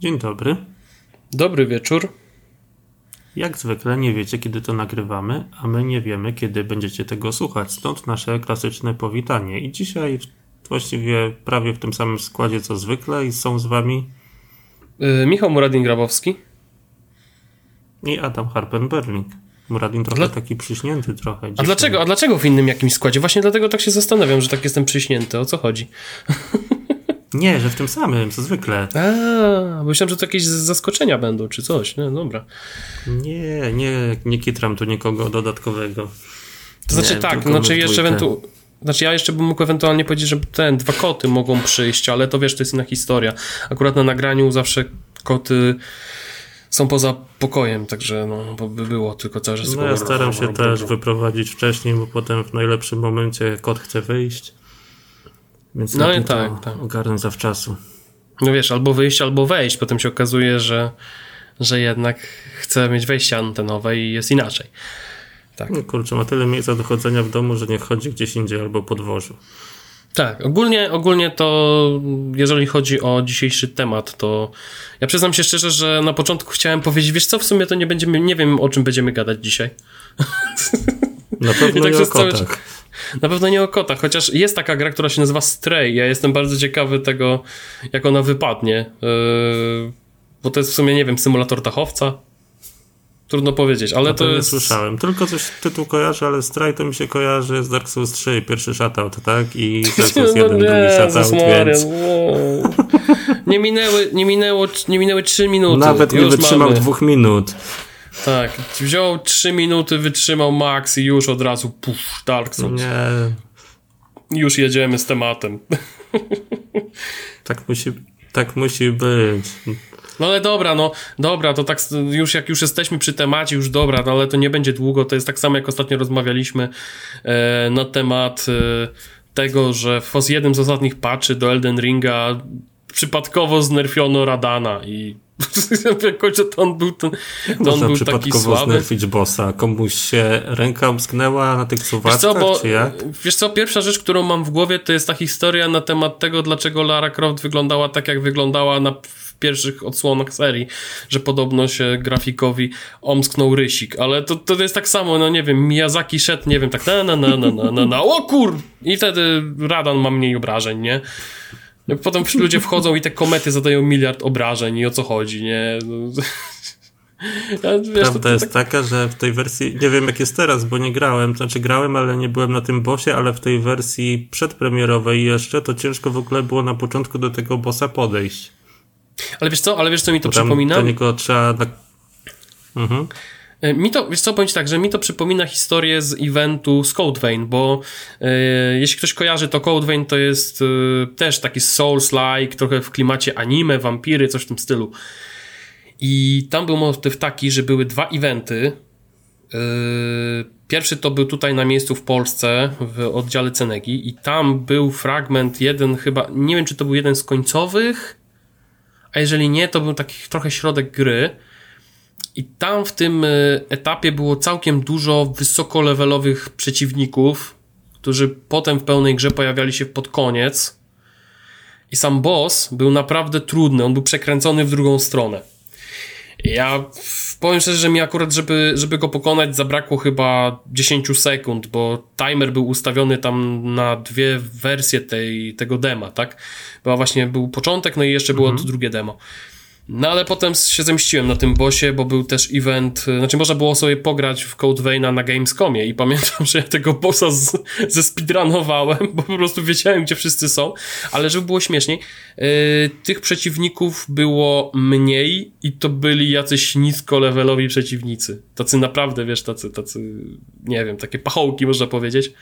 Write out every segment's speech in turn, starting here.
Dzień dobry. Dobry wieczór. Jak zwykle nie wiecie, kiedy to nagrywamy, a my nie wiemy, kiedy będziecie tego słuchać. Stąd nasze klasyczne powitanie. I dzisiaj właściwie prawie w tym samym składzie co zwykle i są z wami Yy, Michał Muradin-Grabowski. i Adam Harpen-Berling. Muradin trochę Dla- taki przyśnięty trochę. A dzisiaj. dlaczego, a dlaczego w innym jakimś składzie? Właśnie dlatego tak się zastanawiam, że tak jestem przyśnięty. O co chodzi? Nie, że w tym samym, co zwykle. A, bo myślałem, że to jakieś zaskoczenia będą, czy coś. No dobra. Nie, nie, nie kitram tu nikogo dodatkowego. To znaczy Nie, tak, znaczy jeszcze dwójkę. ewentu... Znaczy ja jeszcze bym mógł ewentualnie powiedzieć, że ten, dwa koty mogą przyjść, ale to wiesz, to jest inna historia. Akurat na nagraniu zawsze koty są poza pokojem, także no, bo by było tylko całe czas No ja staram się też wyprowadzić wcześniej, bo potem w najlepszym momencie kot chce wyjść. Więc No i tak, tak. ogarnę zawczasu. No wiesz, albo wyjść, albo wejść. Potem się okazuje, że, że jednak chce mieć wejście antenowe i jest inaczej. Tak. No kurczę, ma tyle miejsca do chodzenia w domu, że niech chodzi gdzieś indziej albo po dworzu. Tak, ogólnie, ogólnie to jeżeli chodzi o dzisiejszy temat, to ja przyznam się szczerze, że na początku chciałem powiedzieć, wiesz co, w sumie to nie będziemy, nie wiem o czym będziemy gadać dzisiaj. Na pewno I tak nie o kotach. Na pewno nie o kotach, chociaż jest taka gra, która się nazywa Stray. Ja jestem bardzo ciekawy tego, jak ona wypadnie. Yy, bo to jest w sumie, nie wiem, symulator dachowca. Trudno powiedzieć, ale No to to nie jest. słyszałem. Tylko coś tytuł kojarzy, ale Stray to mi się kojarzy z Dark Souls 3, pierwszy shoutout, tak? I Dark Souls 1, drugi Jezus shoutout, Maria, więc nie. nie minęły, nie minęło, nie minęły 3 minuty. nawet nie wytrzymał mamy. dwóch minut. Tak, wziął 3 minuty, wytrzymał max i już od razu puf, Dark Souls. Nie, Już jedziemy z tematem. tak musi, tak musi być. No ale dobra, no dobra, to tak już jak już jesteśmy przy temacie, już dobra, no ale to nie będzie długo, to jest tak samo jak ostatnio rozmawialiśmy e, na temat e, tego, że w jednym z ostatnich patchy do Elden Ringa przypadkowo znerfiono Radana i jakoś, to on był, ten, to on Można był taki przypadkowo słaby. znerfić bossa. Komuś się ręka umsknęła na tych Wiesz suwaczkach, co, bo, czy jak? wiesz co, pierwsza rzecz, którą mam w głowie, to jest ta historia na temat tego, dlaczego Lara Croft wyglądała tak, jak wyglądała na w pierwszych odsłonach serii, że podobno się grafikowi omsknął rysik, ale to, to jest tak samo, no nie wiem, Miyazaki szedł, nie wiem, tak na na na na na na, na o kur! I wtedy Radan ma mniej obrażeń, nie? Potem ludzie wchodzą i te komety zadają miliard obrażeń i o co chodzi, nie? No, ja, wiesz, to- Prawda to jest tak- taka, że w tej wersji, nie wiem jak jest teraz, bo nie grałem, to znaczy grałem, ale nie byłem na tym bossie, ale w tej wersji przedpremierowej jeszcze, to ciężko w ogóle było na początku do tego bossa podejść. Ale wiesz co, ale wiesz co mi to Bo tam przypomina? do niego trzeba... Mhm. E, Mi to, wiesz co, powiem tak, że mi to przypomina historię z eventu z Code Vein, bo e, jeśli ktoś kojarzy, to Code Vein to jest e, też taki Souls-like, trochę w klimacie anime, wampiry, coś w tym stylu. I tam był motyw taki, że były dwa eventy. E, Pierwszy to był tutaj na miejscu w Polsce, w oddziale Cenegi i tam był fragment, jeden chyba, nie wiem czy to był jeden z końcowych, a jeżeli nie, to był taki trochę środek gry. I tam w tym y, etapie było całkiem dużo wysokolevelowych przeciwników, którzy potem w pełnej grze pojawiali się pod koniec. I sam boss był naprawdę trudny, on był przekręcony w drugą stronę. Ja powiem szczerze, że mi akurat, żeby, żeby go pokonać, zabrakło chyba 10 sekund, bo timer był ustawiony tam na dwie wersje tej, tego dema, tak? Była właśnie, był początek, no i jeszcze było to drugie demo. No ale potem się zemściłem na tym bossie, bo był też event, y, znaczy można było sobie pograć w Code Veina na Gamescomie i pamiętam, że ja tego bossa z, ze speedrunowałem, bo po prostu wiedziałem, gdzie wszyscy są, ale żeby było śmieszniej, yy, tych przeciwników było mniej i to byli jacyś nisko-levelowi przeciwnicy. Tacy naprawdę, wiesz, tacy, tacy, nie wiem, takie pachołki można powiedzieć.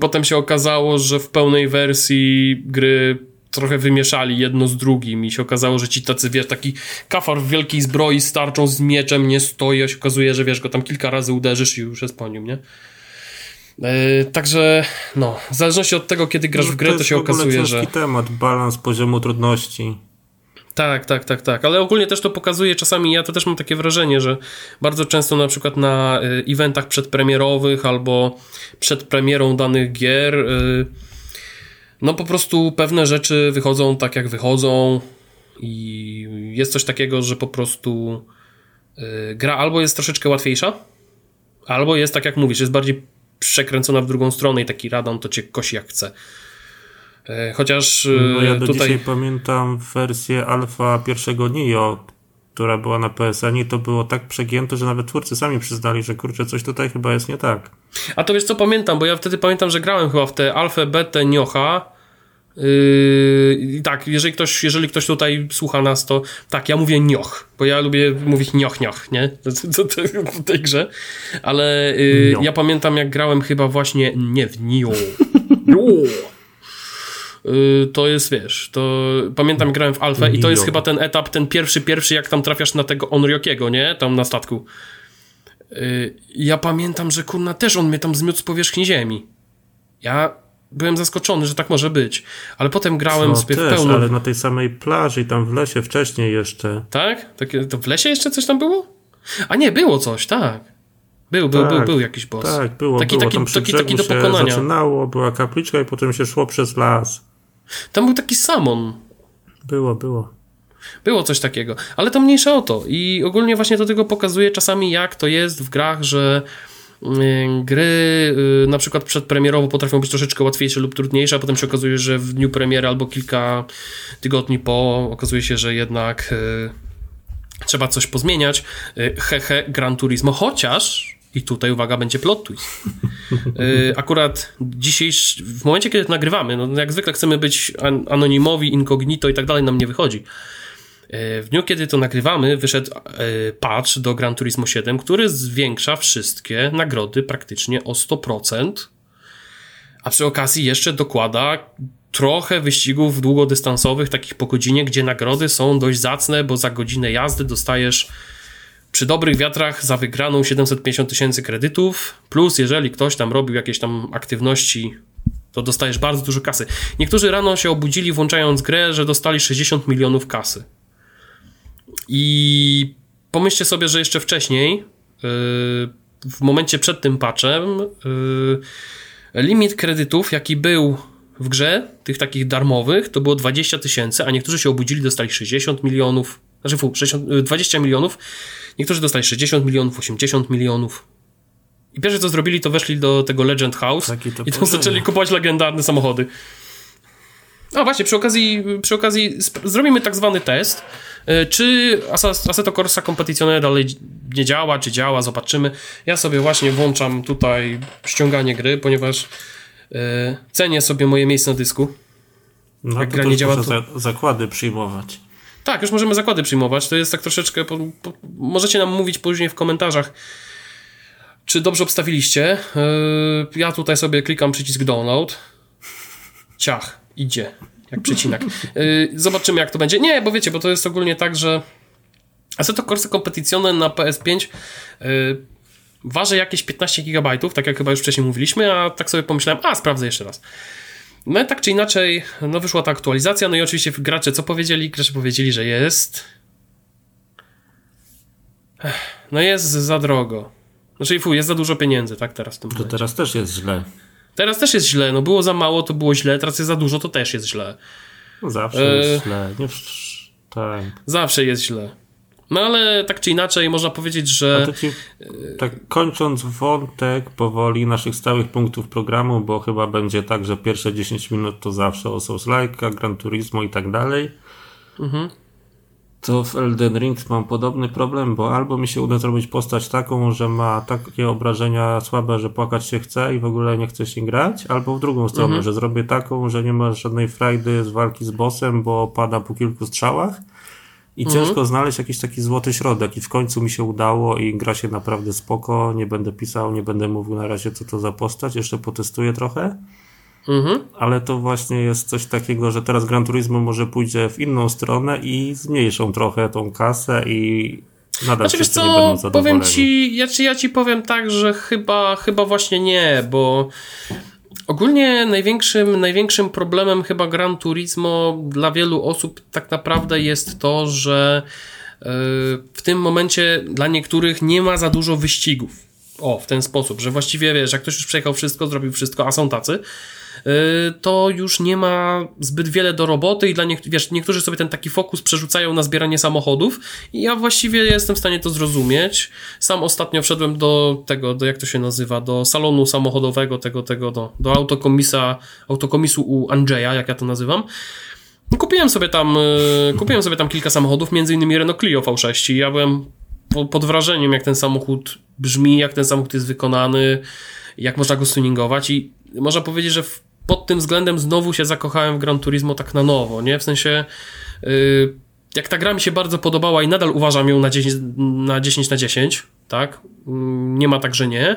Potem się okazało, że w pełnej wersji gry trochę wymieszali jedno z drugim i się okazało, że ci tacy, wiesz, taki kafar w wielkiej zbroi z tarczą, z mieczem nie stoi, a się okazuje, że wiesz, go tam kilka razy uderzysz i już jest po nim, nie? Yy, także, no, w zależności od tego, kiedy grasz w grę, to, jest się okazuje, że... temat, balans poziomu trudności. Tak, tak, tak, tak. Ale ogólnie też to pokazuje czasami, ja to też mam takie wrażenie, że bardzo często na przykład na y, eventach przedpremierowych albo przed premierą danych gier, y, no po prostu pewne rzeczy wychodzą tak jak wychodzą i jest coś takiego, że po prostu yy, gra albo jest troszeczkę łatwiejsza, albo jest tak jak mówisz, jest bardziej przekręcona w drugą stronę i taki radon to cię kosi jak chce. Yy, chociaż yy, No ja do tutaj... dzisiaj pamiętam wersję alfa pierwszego Nio, która była na PSN i to było tak przegięte, że nawet twórcy sami przyznali, że kurczę, coś tutaj chyba jest nie tak. A to wiesz co pamiętam, bo ja wtedy pamiętam, że grałem chyba w te alfę, betę, niocha. Yy, tak, jeżeli ktoś, jeżeli ktoś tutaj słucha nas, to tak, ja mówię nioch, bo ja lubię mówić nioch, nioch, nie? To, w tej grze. Ale yy, ja pamiętam, jak grałem chyba właśnie nie w nio. Nio. Yy, to jest, wiesz, to pamiętam, grałem w alfę i to jest chyba ten etap, ten pierwszy, pierwszy, jak tam trafiasz na tego Onryokiego, nie? Tam na statku. Yy, ja pamiętam, że kurna też on mnie tam zmiótł z powierzchni ziemi. Ja byłem zaskoczony, że tak może być. Ale potem grałem No sobie w też, pełną. ale na tej samej plaży i tam w lesie wcześniej jeszcze. Tak? Takie, to w lesie jeszcze coś tam było? A nie, było coś, tak. Był, był, Tak, był, był jakiś boss. Tak, było, taki, było. taki, tam taki, taki do brzegu się pokonania. zaczynało, była kapliczka i potem się szło przez las. Tam był taki samon. Było, było. Było coś takiego, ale to mniejsza o to. I ogólnie właśnie do tego pokazuje czasami, jak to jest w grach, że gry y, na przykład przedpremierowo potrafią być troszeczkę łatwiejsze lub trudniejsze, a potem się okazuje, że w dniu premiery albo kilka tygodni po okazuje się, że jednak y, trzeba coś pozmieniać. Y, Hehe, Gran Turismo, chociaż i tutaj uwaga, będzie plot twist. Y, Akurat dzisiejszy, w momencie, kiedy nagrywamy, no jak zwykle chcemy być an- anonimowi, incognito i tak dalej, nam nie wychodzi. Y, W dniu, kiedy to nagrywamy, wyszedł y, patch do Gran Turismo 7, który zwiększa wszystkie nagrody praktycznie o 100%, a przy okazji jeszcze dokłada trochę wyścigów długodystansowych, takich po godzinie, gdzie nagrody są dość zacne, bo za godzinę jazdy dostajesz przy dobrych wiatrach za wygraną 750 tysięcy kredytów, plus jeżeli ktoś tam robił jakieś tam aktywności, to dostajesz bardzo dużo kasy. Niektórzy rano się obudzili włączając grę, że dostali 60 milionów kasy. I pomyślcie sobie, że jeszcze wcześniej, yy, w momencie przed tym patchem, yy, limit kredytów, jaki był w grze, tych takich darmowych, to było 20 tysięcy, a niektórzy się obudzili, dostali 60 milionów, znaczy fu, 60, yy, 20 milionów, niektórzy dostali 60 milionów, 80 milionów. I pierwsze co zrobili, to weszli do tego Legend House i tam zaczęli kupować legendarne samochody. A właśnie, przy okazji, przy okazji zrobimy tak zwany test. E, Czy Assetto Corsa Competizione dalej nie działa, czy działa, zobaczymy. Ja sobie właśnie włączam tutaj ściąganie gry, ponieważ e, cenię sobie moje miejsce na dysku. No Jak to gra nie działa, to- za, zakłady przyjmować. Tak, już możemy zakłady przyjmować. To jest tak troszeczkę. Po, po, możecie nam mówić później w komentarzach, czy dobrze obstawiliście. E, Ja tutaj sobie klikam przycisk download. Ciach, idzie. Jak przecinak. E, Zobaczymy, jak to będzie. Nie, bo wiecie, bo to jest ogólnie tak, że Assetto Corsa Competizione na PS5 e, waży jakieś 15 GB, tak jak chyba już wcześniej mówiliśmy, a tak sobie pomyślałem, a sprawdzę jeszcze raz. No i tak czy inaczej, no wyszła ta aktualizacja, no i oczywiście gracze co powiedzieli? Gracze powiedzieli, że jest... No jest za drogo. Znaczy, fu, jest za dużo pieniędzy, tak teraz w tym To momencie. teraz też jest źle. Teraz też jest źle, no było za mało, to było źle, teraz jest za dużo, to też jest źle. No Zawsze E, jest źle. Nie, tak. Zawsze jest źle. No ale tak czy inaczej można powiedzieć, że... ci, tak kończąc wątek powoli naszych stałych punktów programu, bo chyba będzie tak, że pierwsze 10 minut to zawsze o Souls-like, Gran Turismo i tak dalej. Mhm. To w Elden Ring mam podobny problem, bo albo mi się uda zrobić postać taką, że ma takie obrażenia słabe, że płakać się chce i w ogóle nie chce się grać, albo w drugą stronę, Mhm. że zrobię taką, że nie ma żadnej frajdy z walki z bossem, bo pada po kilku strzałach. I Mhm. ciężko znaleźć jakiś taki złoty środek i w końcu mi się udało i gra się naprawdę spoko, nie będę pisał, nie będę mówił na razie co to za postać, jeszcze potestuję trochę, Mhm. ale to właśnie jest coś takiego, że teraz Gran Turismo może pójdzie w inną stronę i zmniejszą trochę tą kasę i nadal Znaczy wszyscy nie będą co, zadowoleni. powiem ci, ja ci, ja ci powiem tak, że chyba, chyba właśnie nie, bo ogólnie największym, największym problemem chyba Gran Turismo dla wielu osób tak naprawdę jest to, że yy, w tym momencie dla niektórych nie ma za dużo wyścigów. O, w ten sposób, że właściwie wiesz, jak ktoś już przejechał wszystko, zrobił wszystko, a są tacy, to już nie ma zbyt wiele do roboty i dla niektórych, wiesz, niektórzy sobie ten taki fokus przerzucają na zbieranie samochodów i ja właściwie jestem w stanie to zrozumieć. Sam ostatnio wszedłem do tego, do jak to się nazywa, do salonu samochodowego, tego, tego, do, do autokomisa, autokomisu u Andrzeja, jak ja to nazywam. Kupiłem sobie tam, kupiłem sobie tam kilka samochodów, między innymi Renault Clio V6 i ja byłem pod wrażeniem, jak ten samochód brzmi, jak ten samochód jest wykonany, jak można go tuningować i można powiedzieć, że pod tym względem znowu się zakochałem w Gran Turismo tak na nowo, nie? W sensie yy, jak ta gra mi się bardzo podobała i nadal uważam ją na 10 na 10, na 10 tak? Yy, nie ma tak, że nie.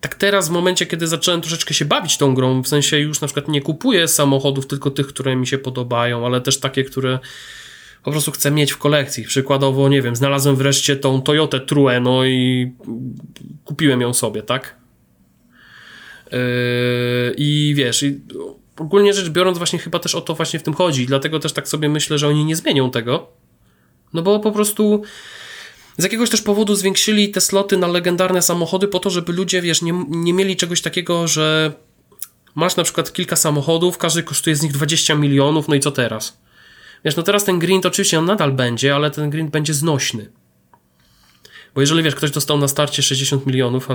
Tak teraz w momencie, kiedy zacząłem troszeczkę się bawić tą grą, w sensie już na przykład nie kupuję samochodów tylko tych, które mi się podobają, ale też takie, które po prostu chcę mieć w kolekcji. Przykładowo, nie wiem, znalazłem wreszcie tą Toyotę Trueno i kupiłem ją sobie, tak? Yy, I wiesz, i ogólnie rzecz biorąc, właśnie chyba też o to właśnie w tym chodzi. Dlatego też tak sobie myślę, że oni nie zmienią tego. No bo po prostu z jakiegoś też powodu zwiększyli te sloty na legendarne samochody po to, żeby ludzie, wiesz, nie, nie mieli czegoś takiego, że masz na przykład kilka samochodów, każdy kosztuje z nich 20 milionów, no i co teraz? Wiesz, no teraz ten grind oczywiście on nadal będzie, ale ten grind będzie znośny. Bo jeżeli wiesz, ktoś dostał na starcie 60 milionów, a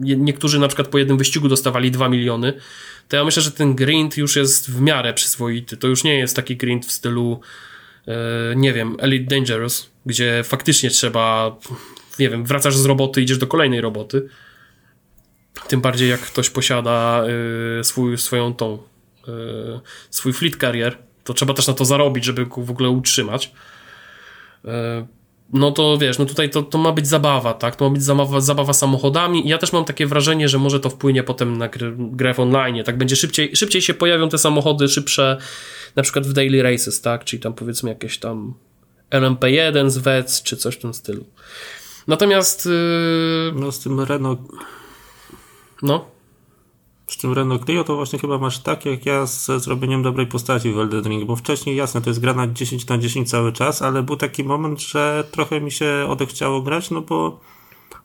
niektórzy na przykład po jednym wyścigu dostawali 2 miliony, to ja myślę, że ten grind już jest w miarę przyzwoity. To już nie jest taki grind w stylu, e, nie wiem, Elite Dangerous, gdzie faktycznie trzeba, nie wiem, wracasz z roboty, idziesz do kolejnej roboty. Tym bardziej jak ktoś posiada e, swój, swoją tą, e, swój fleet carrier, to trzeba też na to zarobić, żeby go w ogóle utrzymać. No to wiesz, no tutaj to, to ma być zabawa, tak? To ma być zabawa, zabawa samochodami i ja też mam takie wrażenie, że może to wpłynie potem na grę, grę w online, tak? Będzie szybciej, szybciej się pojawią te samochody, szybsze, na przykład w daily races, tak? Czyli tam powiedzmy jakieś tam LMP1 z WEC, czy coś w tym stylu. Natomiast... Yy... No z tym Renault... No? Z tym Renault Clio to właśnie chyba masz tak jak ja ze zrobieniem dobrej postaci w Elden Ring, bo wcześniej jasne, to jest gra na 10 na 10 cały czas, ale był taki moment, że trochę mi się odechciało grać, no bo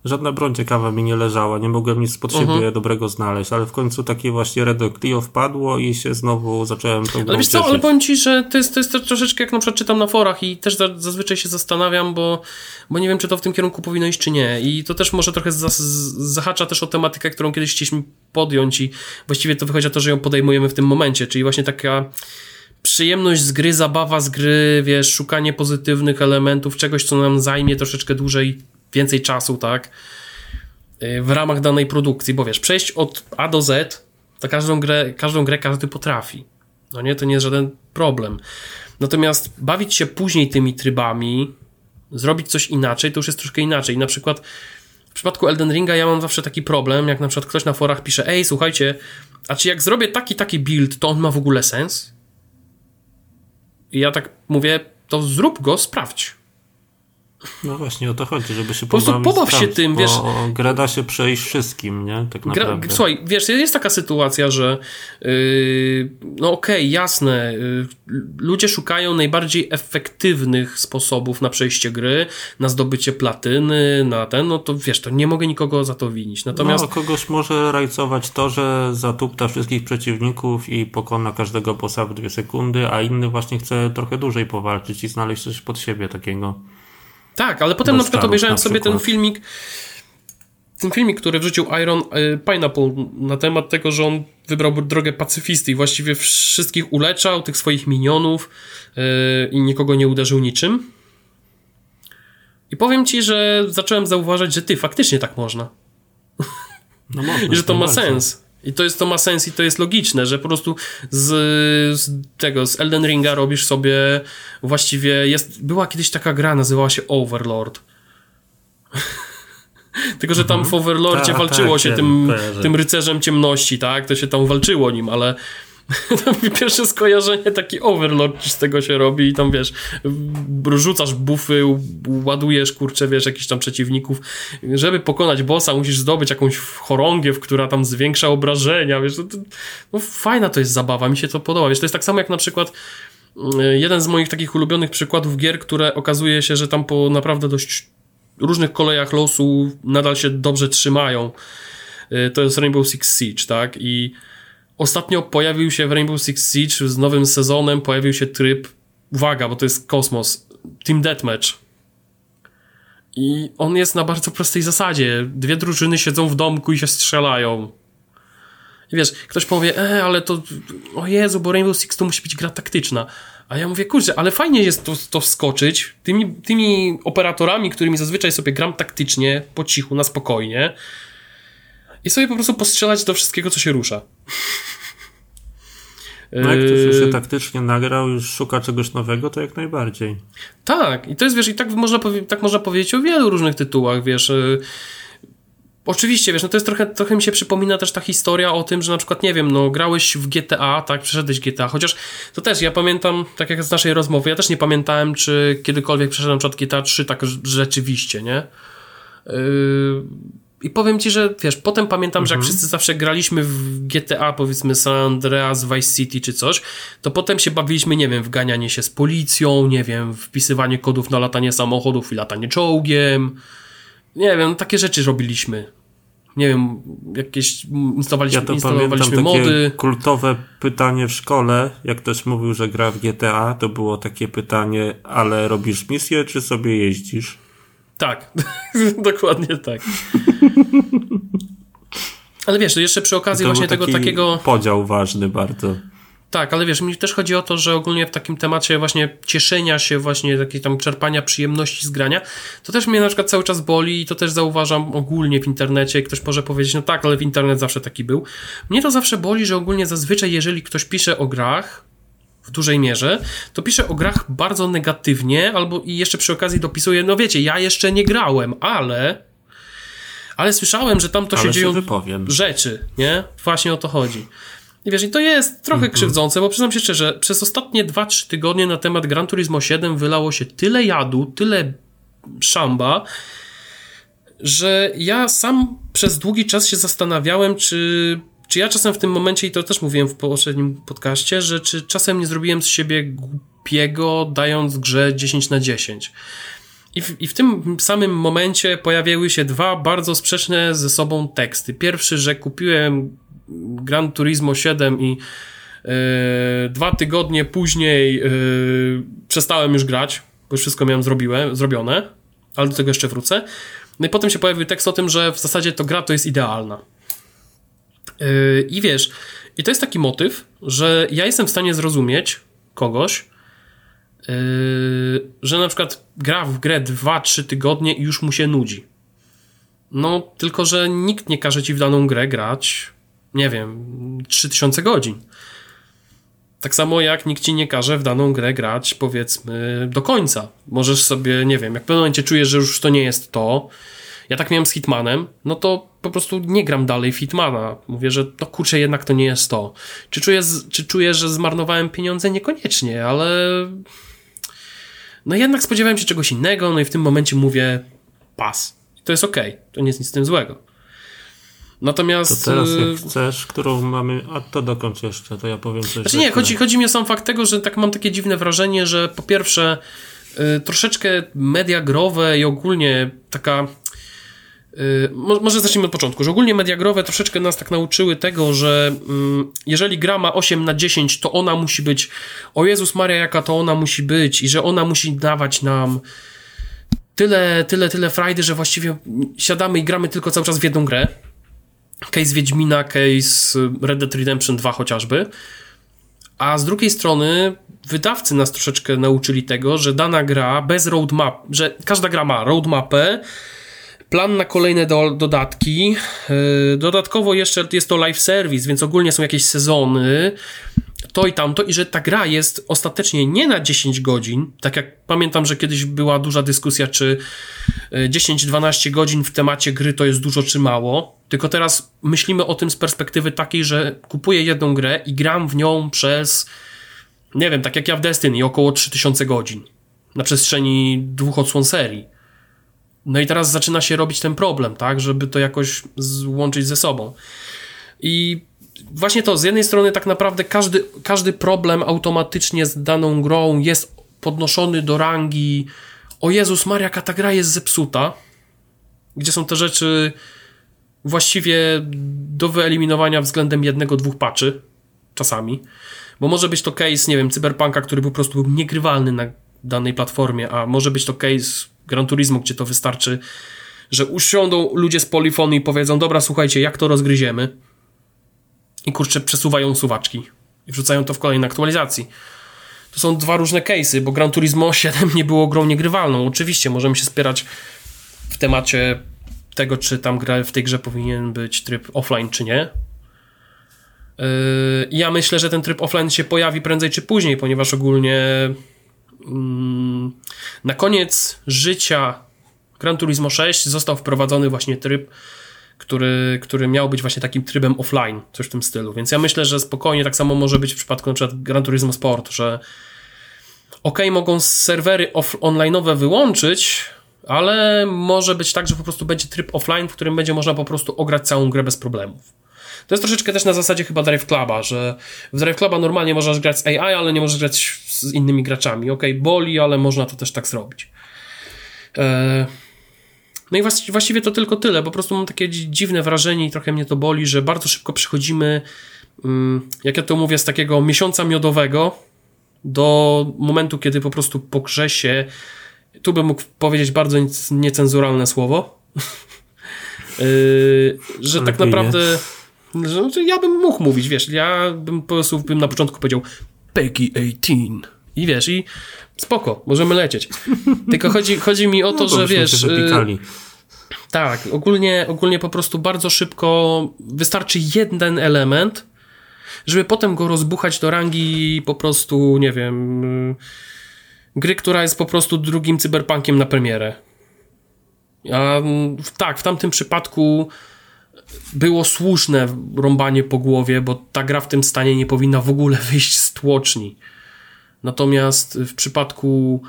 żadna broń ciekawa mi nie leżała, nie mogłem nic pod siebie mhm. dobrego znaleźć, ale w końcu takie właśnie Renault Clio wpadło i się znowu zacząłem tą Ale wiesz co, ale powiem Ci, że to jest, to jest troszeczkę jak na przykład czytam na forach i też zazwyczaj się zastanawiam, bo, bo nie wiem, czy to w tym kierunku powinno iść, czy nie. I to też może trochę zahacza też o tematykę, którą kiedyś chcieliśmy podjąć i właściwie to wychodzi na to, że ją podejmujemy w tym momencie, czyli właśnie taka przyjemność z gry, zabawa z gry, wiesz, szukanie pozytywnych elementów, czegoś, co nam zajmie troszeczkę dłużej więcej czasu, tak? Y, w ramach danej produkcji, bo wiesz, przejść od A do Z, to każdą grę, każdą grę każdy potrafi. No nie, to nie jest żaden problem. Natomiast bawić się później tymi trybami, zrobić coś inaczej, to już jest troszkę inaczej. Na przykład w przypadku Elden Ringa ja mam zawsze taki problem, jak na przykład ktoś na forach pisze, ej, słuchajcie, a czy jak zrobię taki, taki build, to on ma w ogóle sens? I ja tak mówię, to zrób go, sprawdź. No właśnie o to chodzi, żeby się po prostu pobaw się tym, wiesz. Gra da się przejść wszystkim, nie? Tak naprawdę. Gra, słuchaj, wiesz, jest taka sytuacja, że yy, no okej, okay, jasne, yy, ludzie szukają najbardziej efektywnych sposobów na przejście gry, na zdobycie platyny, na ten, no to wiesz, to nie mogę nikogo za to winić. Natomiast... No, kogoś może rajcować to, że zatupta wszystkich przeciwników i pokona każdego bossa w dwie sekundy, a inny właśnie chce trochę dłużej powalczyć i znaleźć coś pod siebie takiego. Tak, ale potem na przykład obejrzałem na sobie ten filmik, ten filmik, który wrzucił Iron y, Pineapple na temat tego, że on wybrał drogę pacyfisty i właściwie wszystkich uleczał, tych swoich minionów yy, i nikogo nie uderzył niczym. I powiem ci, że zacząłem zauważać, że ty, faktycznie tak można. No można I że to ma sens. I to, jest, to ma sens i to jest logiczne, że po prostu z, z, tego, z Elden Ringa robisz sobie właściwie, jest, była kiedyś taka gra, nazywała się Overlord. Tylko, że tam mhm. w Overlordzie ta, walczyło tak, się tym, tym rycerzem ciemności, tak? To się tam walczyło nim, ale pierwsze skojarzenie, taki overlord z tego się robi i tam wiesz, rzucasz bufy, ładujesz kurczę, wiesz, jakichś tam przeciwników. Żeby pokonać bossa, musisz zdobyć jakąś chorągiew, która tam zwiększa obrażenia, wiesz, to, to, no fajna to jest zabawa, mi się to podoba, wiesz, to jest tak samo jak na przykład y, jeden z moich takich ulubionych przykładów gier, które okazuje się, że tam po naprawdę dość różnych kolejach losu nadal się dobrze trzymają. Y, to jest Rainbow Six Siege, tak? I ostatnio pojawił się w Rainbow Six Siege z nowym sezonem, pojawił się tryb, uwaga, bo to jest kosmos, Team Deathmatch. I on jest na bardzo prostej zasadzie. Dwie drużyny siedzą w domku i się strzelają. I wiesz, ktoś powie, e, ale to, o Jezu, bo Rainbow Six to musi być gra taktyczna. A ja mówię, kurczę, ale fajnie jest to, to wskoczyć tymi, tymi operatorami, którymi zazwyczaj sobie gram taktycznie, po cichu, na spokojnie i sobie po prostu postrzelać do wszystkiego, co się rusza. No jak ktoś już się Yy, taktycznie nagrał, już szuka czegoś nowego, to jak najbardziej. Tak, i to jest, wiesz, i tak można, tak można powiedzieć o wielu różnych tytułach, wiesz. y, Oczywiście, wiesz, no to jest trochę, trochę mi się przypomina też ta historia o tym, że na przykład, nie wiem, no grałeś w GTA, tak, przeszedłeś GTA, chociaż to też, ja pamiętam, tak jak z naszej rozmowy, ja też nie pamiętałem, czy kiedykolwiek przeszedłem na przykład GTA 3 tak rz- rzeczywiście, nie? Yy, I powiem ci, że wiesz, potem pamiętam, że jak wszyscy zawsze graliśmy w GTA, powiedzmy San Andreas, Vice City czy coś, to potem się bawiliśmy, nie wiem, w ganianie się z policją, nie wiem, wpisywanie kodów na latanie samochodów i latanie czołgiem. Nie wiem, takie rzeczy robiliśmy. Nie wiem, jakieś instalowaliśmy, Ja to instalowaliśmy pamiętam takie mody. kultowe pytanie w szkole, jak ktoś mówił, że gra w GTA, to było takie pytanie, ale robisz misję, czy sobie jeździsz? Tak, dokładnie tak. Ale wiesz, to jeszcze przy okazji To właśnie tego taki takiego... podział ważny bardzo. Tak, ale wiesz, mi też chodzi o to, że ogólnie w takim temacie właśnie cieszenia się, właśnie takiej tam czerpania przyjemności z grania, to też mnie na przykład cały czas boli i to też zauważam ogólnie w internecie. Ktoś może powiedzieć, no tak, ale w internet zawsze taki był. Mnie to zawsze boli, że ogólnie zazwyczaj, jeżeli ktoś pisze o grach, w dużej mierze, to pisze o grach bardzo negatywnie, albo i jeszcze przy okazji dopisuje, no wiecie, ja jeszcze nie grałem, ale. Ale słyszałem, że tam to się dzieją wypowiem. rzeczy, nie? Właśnie o to chodzi. I wiesz, i to jest trochę krzywdzące, bo przyznam się szczerze, przez ostatnie 2-3 tygodnie na temat Gran Turismo 7 wylało się tyle jadu, tyle szamba, że ja sam przez długi czas się zastanawiałem, czy, czy ja czasem w tym momencie, i to też mówiłem w poprzednim podcaście, że czy czasem nie zrobiłem z siebie głupiego, dając grze 10 na 10. I w, I w tym samym momencie pojawiły się dwa bardzo sprzeczne ze sobą teksty. Pierwszy, że kupiłem Gran Turismo 7 i e, dwa tygodnie później e, przestałem już grać, bo już wszystko miałem zrobiłem, zrobione, ale do tego jeszcze wrócę. No i potem się pojawił tekst o tym, że w zasadzie to gra to jest idealna. E, I wiesz, i to jest taki motyw, że ja jestem w stanie zrozumieć kogoś, Yy, że na przykład gra w grę 2-3 tygodnie i już mu się nudzi. No, tylko że nikt nie każe ci w daną grę grać, nie wiem, 3000 godzin. Tak samo jak nikt ci nie każe w daną grę grać, powiedzmy, do końca. Możesz sobie, nie wiem, jak w pewnym momencie czujesz, że już to nie jest to. Ja tak miałem z Hitmanem, no to po prostu nie gram dalej w Hitmana. Mówię, że no kurczę, jednak to nie jest to. Czy czuję, czy czuję, że zmarnowałem pieniądze? Niekoniecznie, ale no jednak spodziewałem się czegoś innego, no i w tym momencie mówię pas. I to jest okej, to nie jest nic z tym złego. To Natomiast... teraz y, jak chcesz, którą mamy, a to dokończ jeszcze, to ja powiem coś. Znaczy nie, chodzi, chodzi mi o sam fakt tego, że tak mam takie dziwne wrażenie, że po pierwsze y, troszeczkę media growe i ogólnie taka y, może zacznijmy od początku, że ogólnie media growe troszeczkę nas tak nauczyły tego, że mm, jeżeli gra ma 8 na 10, to ona musi być o Jezus Maria, jaka to ona musi być i że ona musi dawać nam tyle, tyle, tyle frajdy, że właściwie siadamy i gramy tylko cały czas w jedną grę. Case Wiedźmina, case Red Dead Redemption 2 chociażby. A z drugiej strony wydawcy nas troszeczkę nauczyli tego, że dana gra bez roadmap, że każda gra ma roadmapę, plan na kolejne do, dodatki. Yy, dodatkowo jeszcze jest to live service, więc ogólnie są jakieś sezony, to i tamto, i że ta gra jest ostatecznie nie na 10 godzin, tak jak pamiętam, że kiedyś była duża dyskusja, czy y, 10-12 godzin w temacie gry to jest dużo czy mało, tylko teraz myślimy o tym z perspektywy takiej, że kupuję jedną grę i gram w nią przez, nie wiem, tak jak ja w Destiny, około 3000 godzin na przestrzeni dwóch odsłon serii. No i teraz zaczyna się robić ten problem, tak, żeby to jakoś złączyć ze sobą. I właśnie to, z jednej strony tak naprawdę każdy, każdy problem automatycznie z daną grą jest podnoszony do rangi o Jezus Maria, ta gra jest zepsuta, gdzie są te rzeczy właściwie do wyeliminowania względem jednego, dwóch patchy czasami. Bo może być to case, nie wiem, Cyberpunka, który po prostu był niegrywalny na danej platformie, a może być to case Gran Turismo, gdzie to wystarczy, że usiądą ludzie z polifonu i powiedzą, dobra, słuchajcie, jak to rozgryziemy? I kurczę, przesuwają suwaczki i wrzucają to w kolejnej aktualizacji. To są dwa różne case'y, bo Gran Turismo 7 nie było grą niegrywalną. Oczywiście możemy się spierać w temacie tego, czy tam gra, w tej grze powinien być tryb offline, czy nie. Yy, ja myślę, że ten tryb offline się pojawi prędzej czy później, ponieważ ogólnie na koniec życia Gran Turismo 6 został wprowadzony właśnie tryb, który, który miał być właśnie takim trybem offline, coś w tym stylu. Więc ja myślę, że spokojnie tak samo może być w przypadku przykład Gran Turismo Sport, że ok, mogą serwery off- online'owe wyłączyć, ale może być tak, że po prostu będzie tryb offline, w którym będzie można po prostu ograć całą grę bez problemów. To jest troszeczkę też na zasadzie chyba Drive Cluba, że w Drive Cluba normalnie możesz grać z AI, ale nie możesz grać z innymi graczami. Ok, boli, ale można to też tak zrobić. Eee... No i właściwie to tylko tyle. Po prostu mam takie dziwne wrażenie i trochę mnie to boli, że bardzo szybko przechodzimy, mm, jak ja to mówię, z takiego miesiąca miodowego do momentu, kiedy po prostu po grze się, tu bym mógł powiedzieć bardzo niecenzuralne słowo, yy, że tak naprawdę, ja bym mógł mówić, wiesz, ja bym po prostu bym na początku powiedział Peggy 18 i wiesz, i spoko, możemy lecieć. Tylko chodzi, chodzi mi o to, no, że wiesz... Yy, tak, ogólnie, ogólnie po prostu bardzo szybko wystarczy jeden element, żeby potem go rozbuchać do rangi po prostu, nie wiem, y, gry, która jest po prostu drugim cyberpunkiem na premierę. A tak, w tamtym przypadku było słuszne rąbanie po głowie, bo ta gra w tym stanie nie powinna w ogóle wyjść z tłoczni. Natomiast w przypadku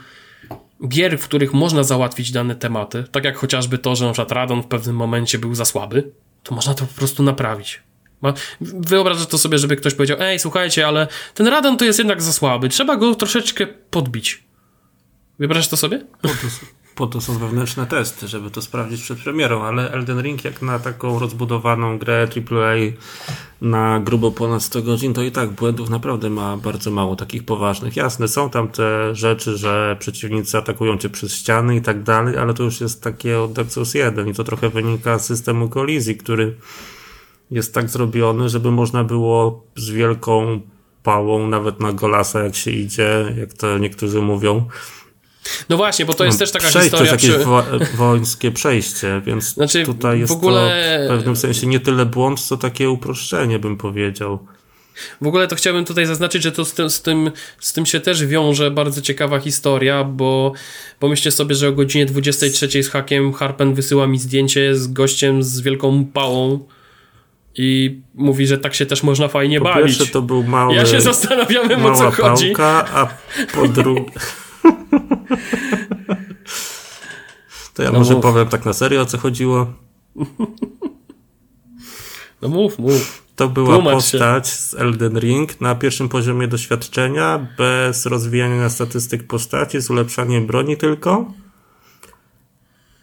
gier, w których można załatwić dane tematy, tak jak chociażby to, że na przykład Radon w pewnym momencie był za słaby, to można to po prostu naprawić. Wyobrażasz to sobie, żeby ktoś powiedział, ej, słuchajcie, ale ten Radon to jest jednak za słaby, trzeba go troszeczkę podbić. Wyobrażasz to sobie? Po to są wewnętrzne testy, żeby to sprawdzić przed premierą, ale Elden Ring jak na taką rozbudowaną grę AAA na grubo ponad 100 godzin, to i tak błędów naprawdę ma bardzo mało takich poważnych. Jasne, są tam te rzeczy, że przeciwnicy atakują cię przez ściany i tak dalej, ale to już jest takie od Dark Souls 1 i to trochę wynika z systemu kolizji, który jest tak zrobiony, żeby można było z wielką pałą, nawet na golasa jak się idzie, jak to niektórzy mówią. No właśnie, bo to jest no, też taka Przejść, historia... To jest jakieś przy... przejście, więc znaczy, tutaj jest w ogóle... to w pewnym sensie nie tyle błąd, co takie uproszczenie, bym powiedział. W ogóle to chciałbym tutaj zaznaczyć, że to z tym, z tym, z tym się też wiąże bardzo ciekawa historia, bo pomyślcie sobie, że o godzinie 23 z hakiem Harpen wysyła mi zdjęcie z gościem z wielką pałą i mówi, że tak się też można fajnie po bawić. Pierwsze to był mały, ja się zastanawiam, o co chodzi. Pałka, a po drugie... to ja no może mów. powiem tak na serio, o co chodziło. No mów, mów. To była Tłumacz postać się. z Elden Ring na pierwszym poziomie doświadczenia, bez rozwijania statystyk postaci, z ulepszaniem broni tylko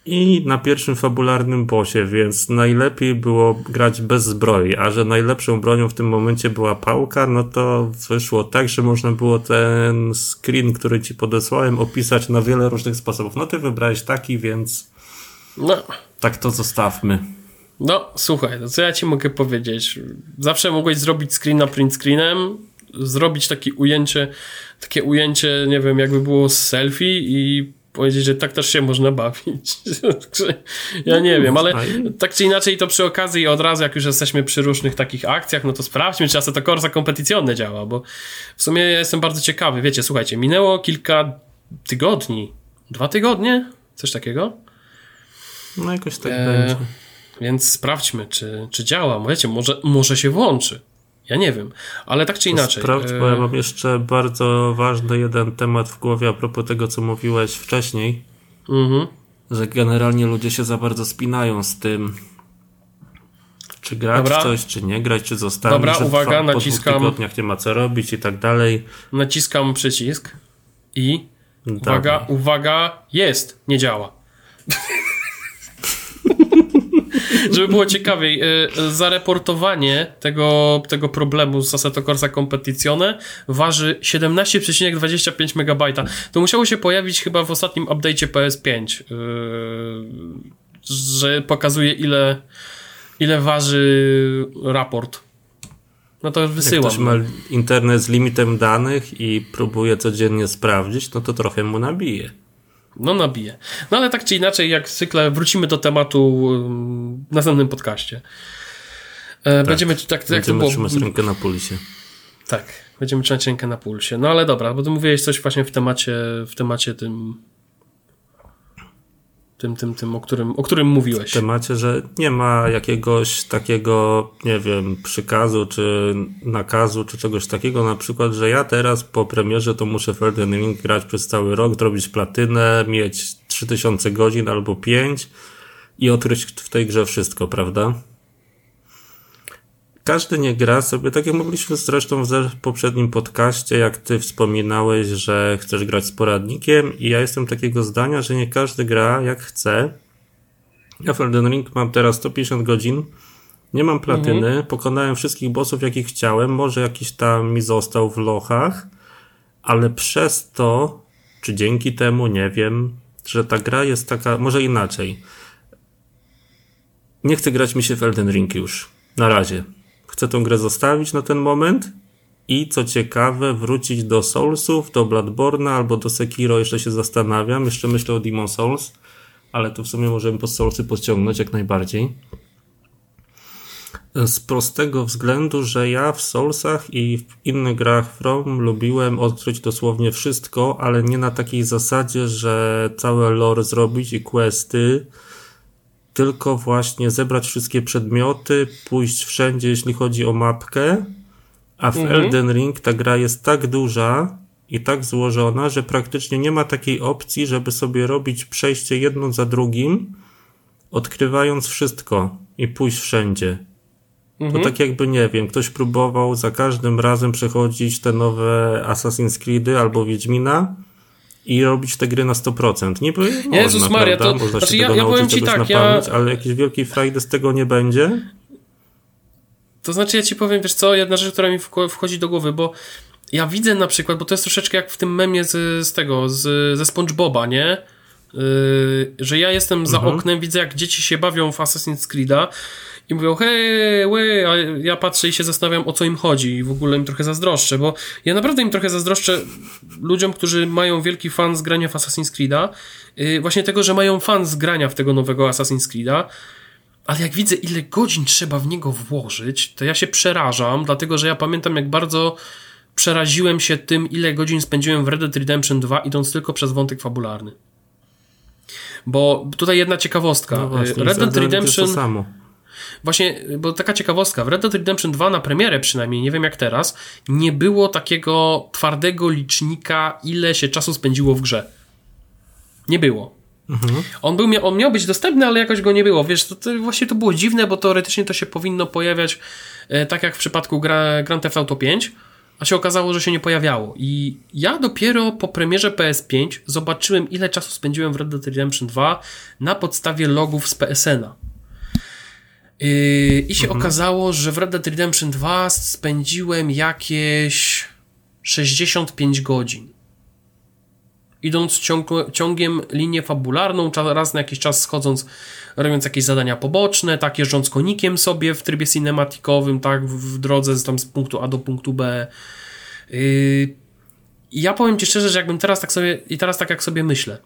i na pierwszym fabularnym bosie, więc najlepiej było grać bez zbroi, a że najlepszą bronią w tym momencie była pałka, no to wyszło tak, że można było ten screen, który ci podesłałem, opisać na wiele różnych sposobów. No ty wybrałeś taki, więc no. tak to zostawmy. No, słuchaj, to co ja ci mogę powiedzieć? Zawsze mogłeś zrobić screen na print screenem, zrobić takie ujęcie, takie ujęcie, nie wiem, jakby było z selfie i powiedzieć, że tak też się można bawić. ja nie wiem, ale tak czy inaczej to przy okazji od razu, jak już jesteśmy przy różnych takich akcjach, no to sprawdźmy, czy to Corsa kompetycjonne działa, bo w sumie ja jestem bardzo ciekawy. Wiecie, słuchajcie, minęło kilka tygodni, dwa tygodnie, coś takiego? No jakoś tak e, będzie. Więc sprawdźmy, czy, czy działa. Wiecie, może, może się włączy. Ja nie wiem, ale tak czy inaczej. Sprawdź, bo ja e, mam jeszcze bardzo ważny jeden temat w głowie a propos tego, co mówiłeś wcześniej. Mhm. Że generalnie ludzie się za bardzo spinają z tym, czy grać Dobra. coś, czy nie grać, czy zostawić. Dobra, uwaga, po naciskam. Po tygodniach nie ma co robić i tak dalej. Naciskam przycisk i uwaga, uwaga, jest, nie działa. Żeby było ciekawiej, y, zareportowanie tego, tego problemu z Assetto Corsa Competizione waży 17,25 MB. To musiało się pojawić chyba w ostatnim update'cie PS5, y, że pokazuje ile, ile waży raport. No to Jak wysyłam. ktoś ma internet z limitem danych i próbuje codziennie sprawdzić, no to trochę mu nabije. No nabije. No ale tak czy inaczej, jak zwykle wrócimy do tematu w następnym podcaście. E, będziemy tak, jak to Będziemy było, trzymać rękę na pulsie. tak, będziemy trzymać rękę na pulsie. No ale dobra, bo ty mówiłeś coś właśnie w temacie, w temacie tym, tym, tym, tym, o którym, o którym mówiłeś. W temacie, że nie ma jakiegoś takiego, nie wiem, przykazu, czy nakazu, czy czegoś takiego, na przykład, że ja teraz po premierze to muszę Elden Ring grać przez cały rok, zrobić platynę, mieć 3000 godzin albo 5 i odkryć w tej grze wszystko, prawda? Każdy nie gra sobie, tak jak mówiliśmy zresztą w poprzednim podcaście, jak ty wspominałeś, że chcesz grać z poradnikiem i ja jestem takiego zdania, że nie każdy gra jak chce. Ja w Elden Ring mam teraz 150 godzin, nie mam platyny, pokonałem wszystkich bossów jakich chciałem, może jakiś tam mi został w lochach, ale przez to, czy dzięki temu, nie wiem, że ta gra jest taka, może inaczej. Nie chcę grać mi się w Elden Ring już. Na razie. Chcę tą grę zostawić na ten moment i co ciekawe, wrócić do Soulsów, do Bloodborne'a albo do Sekiro, jeszcze się zastanawiam. Jeszcze myślę o Demon Souls, ale to w sumie możemy po Soulsy podciągnąć jak najbardziej. Z prostego względu, że ja w Soulsach i w innych grach From lubiłem odkryć dosłownie wszystko, ale nie na takiej zasadzie, że całe lore zrobić i questy, tylko właśnie zebrać wszystkie przedmioty, pójść wszędzie, jeśli chodzi o mapkę, a w Mhm. Elden Ring ta gra jest tak duża i tak złożona, że praktycznie nie ma takiej opcji, żeby sobie robić przejście jedno za drugim, odkrywając wszystko i pójść wszędzie. Mhm. To tak jakby, nie wiem, ktoś próbował za każdym razem przechodzić te nowe Assassin's Creedy albo Wiedźmina i robić te gry na 100%. Niby Jezus można, Maria, prawda? to- Można znaczy się ja- tego ja powiem nauczyć ci czegoś tak, na ja- pamięć, ale jakiejś wielkiej frajdy z tego nie będzie. To znaczy, ja ci powiem, wiesz co, jedna rzecz, która mi wchodzi do głowy, bo ja widzę na przykład, bo to jest troszeczkę jak w tym memie z, z tego, z, ze SpongeBoba, nie? Yy, że ja jestem za oknem, widzę jak dzieci się bawią w Assassin's Creed'a i mówią hej, łe, a ja patrzę i się zastanawiam o co im chodzi i w ogóle im trochę zazdroszczę, bo ja naprawdę im trochę zazdroszczę ludziom, którzy mają wielki fan z grania w Assassin's Creed'a, yy, właśnie tego, że mają fan z grania w tego nowego Assassin's Creed'a, ale jak widzę, ile godzin trzeba w niego włożyć, to ja się przerażam, dlatego że ja pamiętam, jak bardzo przeraziłem się tym, ile godzin spędziłem w Red Dead Redemption 2, idąc tylko przez wątek fabularny. Bo tutaj jedna ciekawostka. No właśnie, Red z Dead Redemption. to samo. Właśnie, bo taka ciekawostka. W Red Dead Redemption 2 na premierę przynajmniej, nie wiem jak teraz, nie było takiego twardego licznika, ile się czasu spędziło w grze. Nie było. On, był, on miał być dostępny, ale jakoś go nie było. Wiesz, to, to właśnie to było dziwne, bo teoretycznie to się powinno pojawiać e, tak jak w przypadku gra, Grand Theft Auto 5, a się okazało, że się nie pojawiało. I ja dopiero po premierze PS5 zobaczyłem, ile czasu spędziłem w Red Dead Redemption 2 na podstawie logów z PSN-a. Yy, I się okazało, że w Red Dead Redemption 2 spędziłem jakieś 65 godzin. Idąc ciąg, ciągiem linię fabularną, raz na jakiś czas schodząc, robiąc jakieś zadania poboczne, tak jeżdżąc konikiem sobie w trybie cinematikowym, tak w, w drodze z, tam z punktu A do punktu B. Yy, ja powiem Ci szczerze, że jakbym teraz tak sobie, i teraz tak jak sobie myślę,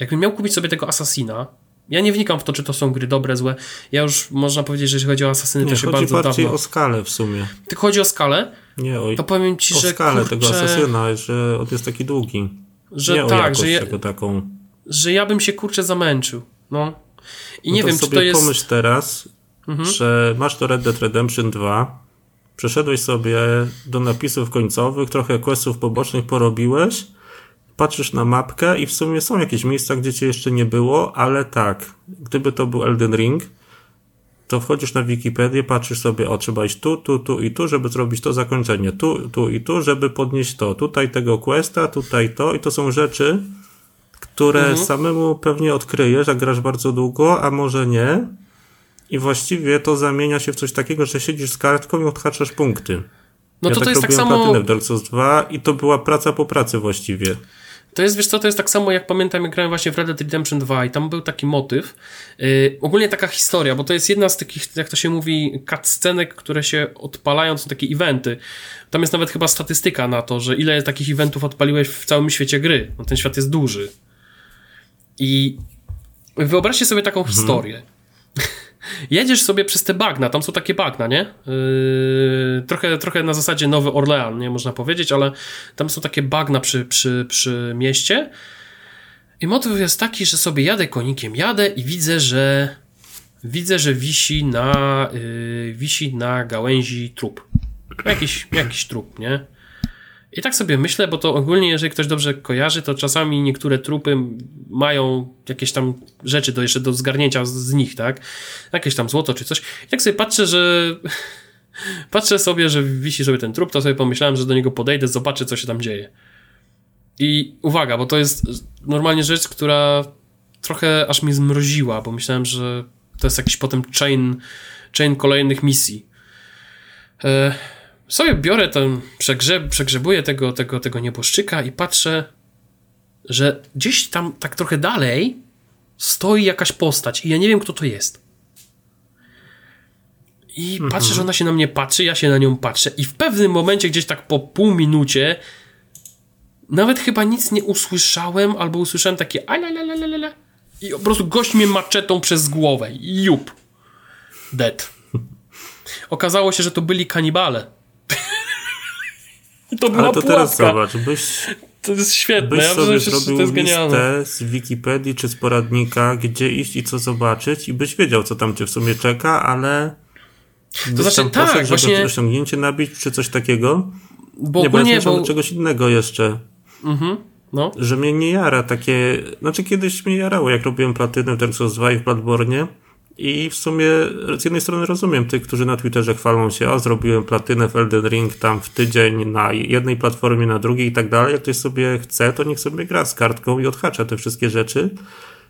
jakbym miał kupić sobie tego Assassina, ja nie wnikam w to, czy to są gry dobre, złe. Ja już można powiedzieć, że jeśli chodzi o Assassiny, Nie, to się chodzi bardzo bardziej dawno. o skalę w sumie. Tylko chodzi o skalę, Nie o, to powiem Ci, o że skalę kurczę, tego asasyna, że on jest taki długi. że nie tak, że ja, taką. że ja bym się kurczę zamęczył. No. I nie no wiem, czy sobie to jest. Mhm. pomyśl teraz, że masz to Red Dead Redemption 2, przeszedłeś sobie do napisów końcowych, trochę questów pobocznych porobiłeś, patrzysz na mapkę i w sumie są jakieś miejsca, gdzie cię jeszcze nie było, ale tak, gdyby to był Elden Ring, to wchodzisz na Wikipedię, patrzysz sobie, o, trzeba iść tu, tu, tu i tu, żeby zrobić to zakończenie, tu, tu i tu, żeby podnieść to, tutaj tego questa, tutaj to i to są rzeczy, które samemu pewnie odkryjesz, jak grasz bardzo długo, a może nie. i właściwie to zamienia się w coś takiego, że siedzisz z kartką i odhaczasz punkty. No ja to tak to jest tak samo. w Dark Souls 2 i to była praca po pracy właściwie. To jest, wiesz co, to jest tak samo jak pamiętam, jak grałem właśnie w Red Dead Redemption 2 i tam był taki motyw, yy, ogólnie taka historia, bo to jest jedna z takich, jak to się mówi, cutscenek, które się odpalają, są takie eventy. Tam jest nawet chyba statystyka na to, że ile takich eventów odpaliłeś w całym świecie gry. No ten świat jest duży. I wyobraźcie sobie taką historię. Jedziesz sobie przez te bagna, tam są takie bagna, nie? Yy, trochę, trochę na zasadzie Nowy Orlean, nie można powiedzieć, ale tam są takie bagna przy, przy, przy mieście. I motyw jest taki, że sobie jadę konikiem, jadę i widzę, że widzę, że wisi na, yy, wisi na gałęzi trup. Jakiś, jakiś trup, nie? I tak sobie myślę, bo to ogólnie, jeżeli ktoś dobrze kojarzy, to czasami niektóre trupy mają jakieś tam rzeczy do jeszcze do zgarnięcia z, nich, tak? Jakieś tam złoto czy coś. I tak sobie patrzę, że patrzę sobie, że wisi sobie ten trup, to sobie pomyślałem, że do niego podejdę, zobaczę, co się tam dzieje. I uwaga, bo to jest normalnie rzecz, która trochę aż mnie zmroziła, bo myślałem, że to jest jakiś potem chain, chain kolejnych misji. E, sobie biorę ten, przegrzeb, przegrzebuję tego, tego, tego nieboszczyka i patrzę, że gdzieś tam tak trochę dalej stoi jakaś postać i ja nie wiem, kto to jest. I patrzę, że ona się na mnie patrzy, ja się na nią patrzę i w pewnym momencie, gdzieś tak po pół minucie, nawet chyba nic nie usłyszałem, albo usłyszałem takie alalalalala i po prostu gość mnie maczetą przez głowę. Jup. Dead. Okazało się, że to byli kanibale. To była Ale to teraz zobacz, byś, To jest świetne. byś Ja sobie że to zrobił jest genialne. listę z Wikipedii czy z poradnika, gdzie iść i co zobaczyć i byś wiedział, co tam cię w sumie czeka, ale byś znaczy, tam tak, poszedł, żeby właśnie- osiągnięcie nabić czy coś takiego. Bo nie, bo ja bo... do czegoś innego jeszcze. No. że mnie nie jara takie, znaczy kiedyś mnie jarało, jak robiłem platynę w Dark Souls 2 i w Bloodborne i w sumie z jednej strony rozumiem tych, którzy na Twitterze chwalą się, o zrobiłem platynę w Elden Ring tam w tydzień na jednej platformie, na drugiej i tak dalej, jak ktoś sobie chce, to niech sobie gra z kartką i odhacza te wszystkie rzeczy,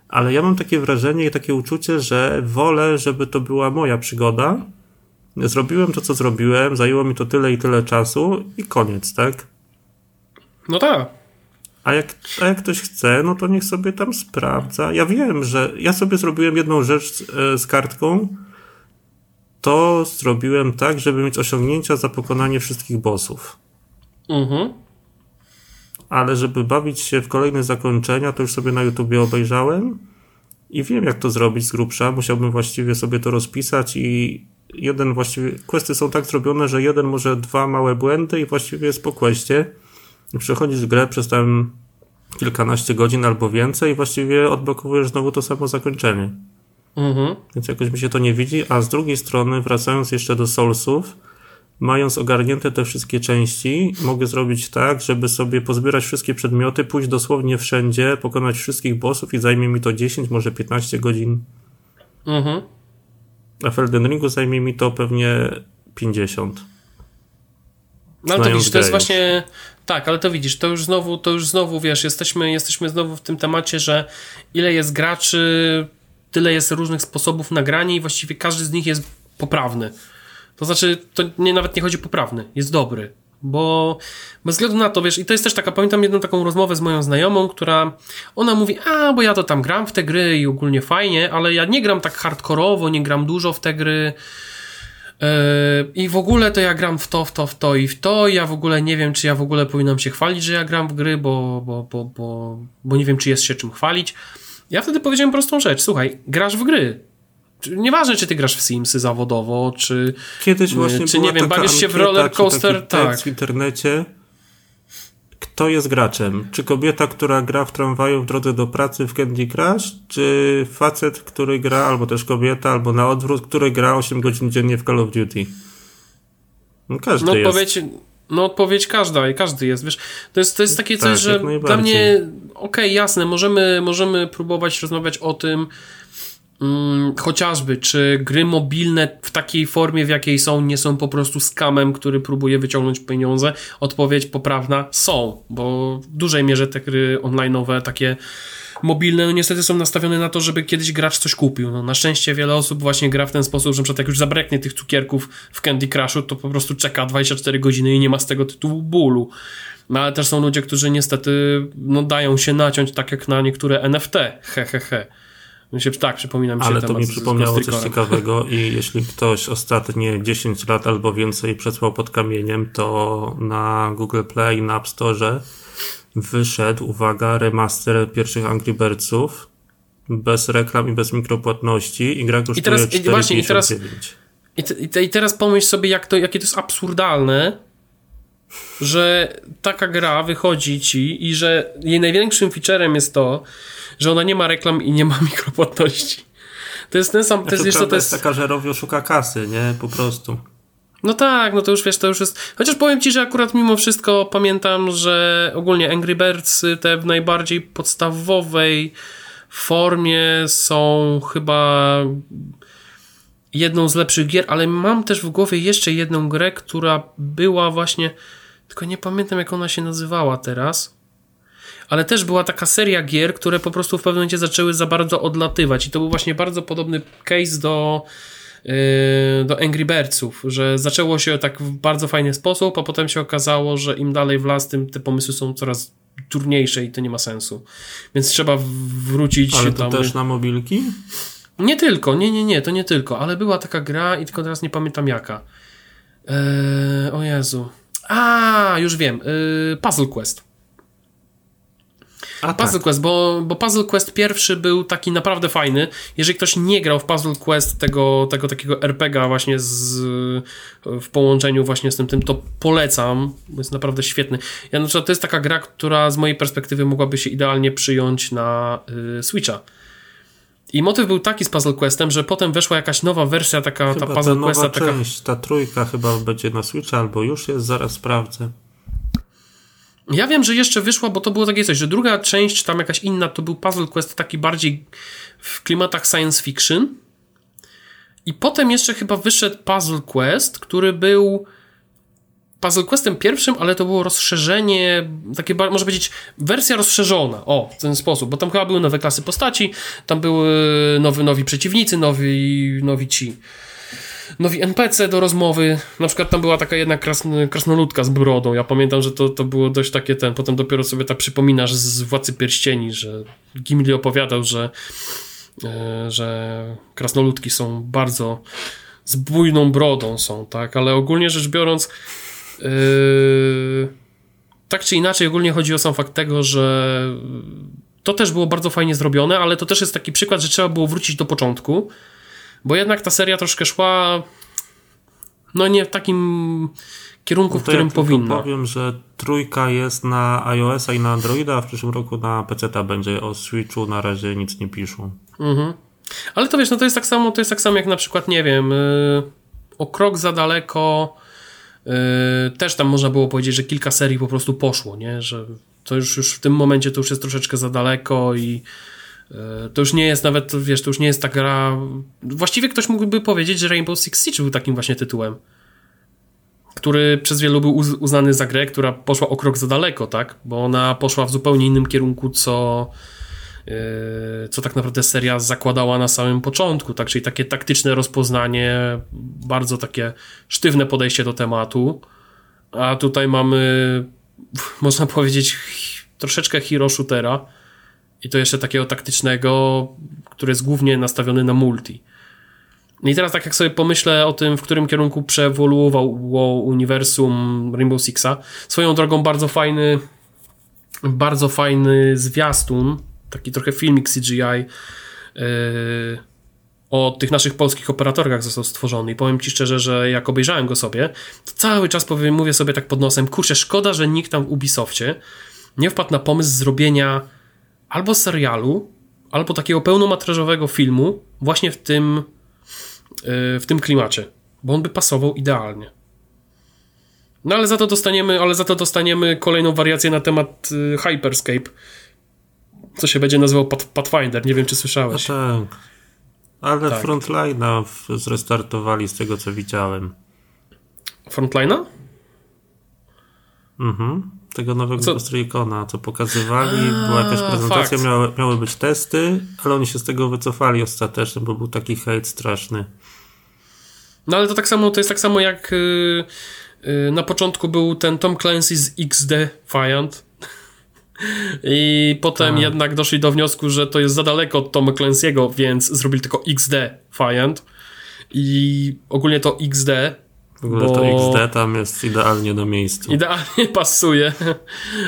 ale ja mam takie wrażenie i takie uczucie, że wolę, żeby to była moja przygoda, zrobiłem to, co zrobiłem, zajęło mi to tyle i tyle czasu i koniec, tak? No tak. A jak, a jak ktoś chce, no to niech sobie tam sprawdza. Ja wiem, że ja sobie zrobiłem jedną rzecz z, e, z kartką. To zrobiłem tak, żeby mieć osiągnięcia za pokonanie wszystkich bossów. Mhm. Ale żeby bawić się w kolejne zakończenia, to już sobie na YouTubie obejrzałem i wiem, jak to zrobić z grubsza. Musiałbym właściwie sobie to rozpisać i jeden właściwie, questy są tak zrobione, że jeden może dwa małe błędy i właściwie jest po questie. I przechodzisz grę przez tam kilkanaście godzin albo więcej i właściwie odblokowujesz znowu to samo zakończenie. Mhm. Więc jakoś mi się to nie widzi, a z drugiej strony, wracając jeszcze do Soulsów, mając ogarnięte te wszystkie części, mogę zrobić tak, żeby sobie pozbierać wszystkie przedmioty, pójść dosłownie wszędzie, pokonać wszystkich bossów i zajmie mi to 10, może 15 godzin. Mhm. A w Elden Ringu zajmie mi to pewnie 50. No ale to widzisz, to jest właśnie. Tak, ale to widzisz, to już znowu, to już znowu wiesz, jesteśmy, jesteśmy znowu w tym temacie, że ile jest graczy, tyle jest różnych sposobów nagrania i właściwie każdy z nich jest poprawny. To znaczy, to nie, nawet nie chodzi poprawny, jest dobry. Bo bez względu na to, wiesz, i to jest też taka, pamiętam jedną taką rozmowę z moją znajomą, która, ona mówi, a, bo ja to tam gram w te gry i ogólnie fajnie, ale ja nie gram tak hardkorowo, nie gram dużo w te gry, I w ogóle to ja gram w to, w to, w to i w to. Ja w ogóle nie wiem, czy ja w ogóle powinnam się chwalić, że ja gram w gry, bo, bo, bo, bo, bo nie wiem, czy jest się czym chwalić. Ja wtedy powiedziałem prostą rzecz. Słuchaj, grasz w gry. Nieważne, czy ty grasz w Simsy zawodowo, czy. Kiedyś właśnie czy nie wiem, bawisz się w roller coaster, tak. w internecie. Kto jest graczem? Czy kobieta, która gra w tramwaju w drodze do pracy w Candy Crush? Czy facet, który gra, albo też kobieta, albo na odwrót, który gra 8 godzin dziennie w Call of Duty? No każdy No jest. odpowiedź, no odpowiedź każda i każdy jest, wiesz. To jest, to jest takie coś, Tak, że jak dla mnie, okej, jasne, możemy, możemy próbować rozmawiać o tym, mm, chociażby, czy gry mobilne w takiej formie, w jakiej są, nie są po prostu skamem, który próbuje wyciągnąć pieniądze. Odpowiedź poprawna są, bo w dużej mierze te gry online'owe, takie mobilne, no niestety są nastawione na to, żeby kiedyś gracz coś kupił. No, na szczęście wiele osób właśnie gra w ten sposób, że przykład jak już zabraknie tych cukierków w Candy Crushu, to po prostu czeka 24 godziny i nie ma z tego tytułu bólu. No ale też są ludzie, którzy niestety no, dają się naciąć tak jak na niektóre NFT. He, he, he. Się, tak, przypominam się Ale to mi przypomniało coś ciekawego i jeśli ktoś ostatnie 10 lat albo więcej przesłał pod kamieniem, to na Google Play, na App Store wyszedd, uwaga, remaster pierwszych Angry Birdsów. Bez reklam i bez mikropłatności i gra kosztuje I teraz, i właśnie, i teraz, i, te, I teraz pomyśl sobie, jak to, jakie to jest absurdalne, że taka gra wychodzi ci i że jej największym featurem jest to, że ona nie ma reklam i nie ma mikropłatności. To jest ten sam, to jest, wiesz, to, to jest taka, że Rowio szuka kasy, nie? Po prostu. No tak, no to już wiesz, to już jest. Chociaż powiem ci, że akurat mimo wszystko pamiętam, że ogólnie Angry Birds te w najbardziej podstawowej formie są chyba jedną z lepszych gier, ale mam też w głowie jeszcze jedną grę, która była właśnie. Tylko nie pamiętam, jak ona się nazywała teraz. Ale też była taka seria gier, które po prostu w pewnym momencie zaczęły za bardzo odlatywać. I to był właśnie bardzo podobny case do Yy, do Angry Birdsów, że zaczęło się tak w bardzo fajny sposób, a potem się okazało, że im dalej w las, tym te pomysły są coraz trudniejsze i to nie ma sensu. Więc trzeba wrócić Ale to tam... też na mobilki? Nie tylko, nie, nie, nie, to nie tylko, ale była taka gra i tylko teraz nie pamiętam jaka. Eee, o Jezu. A, już wiem. Eee, Puzzle Quest. A, Puzzle tak. Quest, bo, bo Puzzle Quest pierwszy był taki naprawdę fajny. Jeżeli ktoś nie grał w Puzzle Quest tego, tego takiego RPGa właśnie z, w połączeniu właśnie z tym, tym, to polecam. Jest naprawdę świetny. Ja na przykład to jest taka gra, która z mojej perspektywy mogłaby się idealnie przyjąć na y, Switcha. I motyw był taki z Puzzle Questem, że potem weszła jakaś nowa wersja, taka chyba ta Puzzle ta Questa. Taka... Część, ta trójka chyba będzie na Switcha, albo już jest, zaraz sprawdzę. Ja wiem, że jeszcze wyszła, bo to było takie coś, że druga część, tam jakaś inna, to był Puzzle Quest taki bardziej w klimatach science fiction. I potem jeszcze chyba wyszedł Puzzle Quest, który był Puzzle Questem pierwszym, ale to było rozszerzenie, takie może powiedzieć wersja rozszerzona, o, w ten sposób, bo tam chyba były nowe klasy postaci, tam były nowi, nowi przeciwnicy, nowi, nowi ci nowi NPC do rozmowy. Na przykład tam była taka jedna krasn krasnoludka z brodą. Ja pamiętam, że to, to było dość takie ten. Potem dopiero sobie tak przypominasz z Władcy Pierścieni, że Gimli opowiadał, że, e, że krasnoludki są bardzo z bujną brodą są, tak? Ale ogólnie rzecz biorąc e, tak czy inaczej ogólnie chodzi o sam fakt tego, że to też było bardzo fajnie zrobione, ale to też jest taki przykład, że trzeba było wrócić do początku bo jednak ta seria troszkę szła no nie w takim kierunku, no w którym ja powinna. powiem, że trójka jest na iOS-a i na Androida, a w przyszłym roku na PC będzie. O Switchu na razie nic nie piszą. Mhm. Ale to wiesz, no to jest tak samo, to jest tak samo jak na przykład, nie wiem, yy, o krok za daleko yy, też tam można było powiedzieć, że kilka serii po prostu poszło, nie? Że to już, już w tym momencie to już jest troszeczkę za daleko i to już nie jest nawet, wiesz, to już nie jest ta gra... Właściwie ktoś mógłby powiedzieć, że Rainbow Six Siege był takim właśnie tytułem, który przez wielu był uznany za grę, która poszła o krok za daleko, tak? Bo ona poszła w zupełnie innym kierunku, co e, co tak naprawdę seria zakładała na samym początku, tak? Czyli takie taktyczne rozpoznanie, bardzo takie sztywne podejście do tematu, a tutaj mamy, można powiedzieć, troszeczkę hero shootera, i to jeszcze takiego taktycznego, który jest głównie nastawiony na multi. I teraz tak jak sobie pomyślę o tym, w którym kierunku przewoluowało uniwersum Rainbow Sixa, swoją drogą bardzo fajny bardzo fajny zwiastun, taki trochę filmik CGI yy, o tych naszych polskich operatorkach został stworzony i powiem Ci szczerze, że jak obejrzałem go sobie, to cały czas powiem, mówię sobie tak pod nosem, kurczę, szkoda, że nikt tam w Ubisoftie nie wpadł na pomysł zrobienia albo serialu, albo takiego pełnometrażowego filmu właśnie w tym, e, w tym klimacie, bo on by pasował idealnie. No ale za to dostaniemy, ale za to dostaniemy kolejną wariację na temat e, Hyperscape, co się będzie nazywał Pathfinder, nie wiem czy słyszałeś. No tak. Ale tak. Frontline'a zrestartowali z tego co widziałem. Frontline'a? Mhm. Tego nowego Co? Ghost co pokazywali, A, była jakaś prezentacja, miały, miały być testy, ale oni się z tego wycofali ostatecznie, bo był taki hejt straszny. No ale to tak samo, to jest tak samo jak y, y, na początku był ten Tom Clancy z XD Defiant. I potem Tak. jednak doszli do wniosku, że to jest za daleko od Toma Clancy'ego, więc zrobili tylko XD Defiant. I ogólnie to XD W ogóle Bo- to XD tam jest idealnie na miejscu. Idealnie pasuje.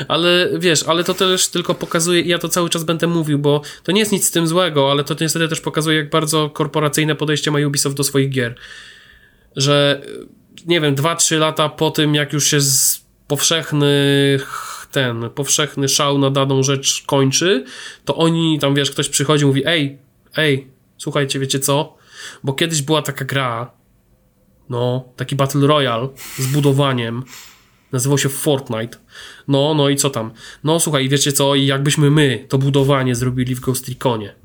Ale wiesz, ale to też tylko pokazuje, i ja to cały czas będę mówił, bo to nie jest nic z tym złego, ale to niestety też pokazuje, jak bardzo korporacyjne podejście ma Ubisoft do swoich gier. Że, nie wiem, 2-3 lata po tym, jak już się z powszechny ten, powszechny szał na daną rzecz kończy, to oni tam, wiesz, ktoś przychodzi i mówi, ej, ej, słuchajcie, wiecie co? Bo kiedyś była taka gra, no, taki Battle Royale z budowaniem. Nazywał się Fortnite. No, no i co tam? No słuchaj, wiecie co, i jakbyśmy my to budowanie zrobili w Ghost Reconie,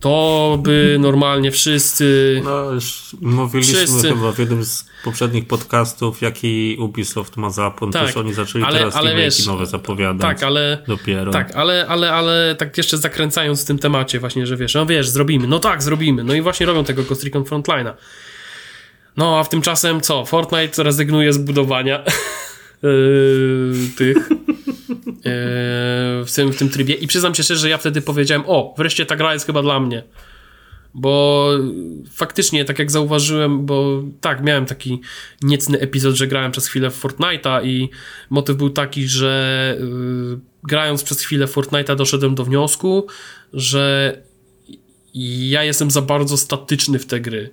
to by normalnie wszyscy... No, już mówiliśmy Wszyscy. chyba w jednym z poprzednich podcastów, jaki Ubisoft ma zapłon. Tak, oni zaczęli ale- teraz ale wiesz, nowe zapowiadać. Tak, ale... Dopiero. Tak, ale, ale, ale tak jeszcze zakręcając w tym temacie właśnie, że wiesz, no wiesz, zrobimy, no tak, zrobimy. No i właśnie robią tego Ghost Recon Frontline'a. No, a w tymczasem co? Fortnite rezygnuje z budowania yy, tych yy, w, tym, w tym trybie i przyznam się szczerze, że ja wtedy powiedziałem, o, wreszcie ta gra jest chyba dla mnie. Bo faktycznie, tak jak zauważyłem, bo tak, miałem taki niecny epizod, że grałem przez chwilę w Fortnite'a i motyw był taki, że yy, grając przez chwilę Fortnite'a doszedłem do wniosku, że ja jestem za bardzo statyczny w te gry.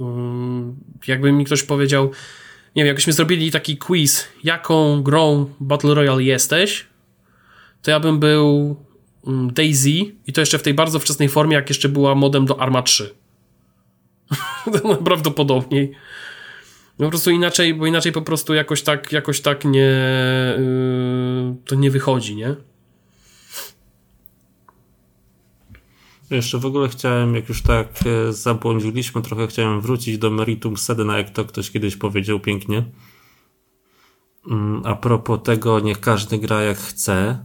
Ym, jakby mi ktoś powiedział, nie wiem, jakbyśmy zrobili taki quiz, jaką grą Battle Royale jesteś, to ja bym był mm, Daisy i to jeszcze w tej bardzo wczesnej formie, jak jeszcze była modem do Arma 3. To Najprawdopodobniej. No po prostu inaczej, bo inaczej po prostu jakoś tak, jakoś tak nie, yy, to nie wychodzi, nie? Jeszcze w ogóle chciałem, jak już tak e, zabłądziliśmy, trochę chciałem wrócić do meritum sedna, jak to ktoś kiedyś powiedział pięknie. Mm, A propos tego, niech każdy gra jak chce.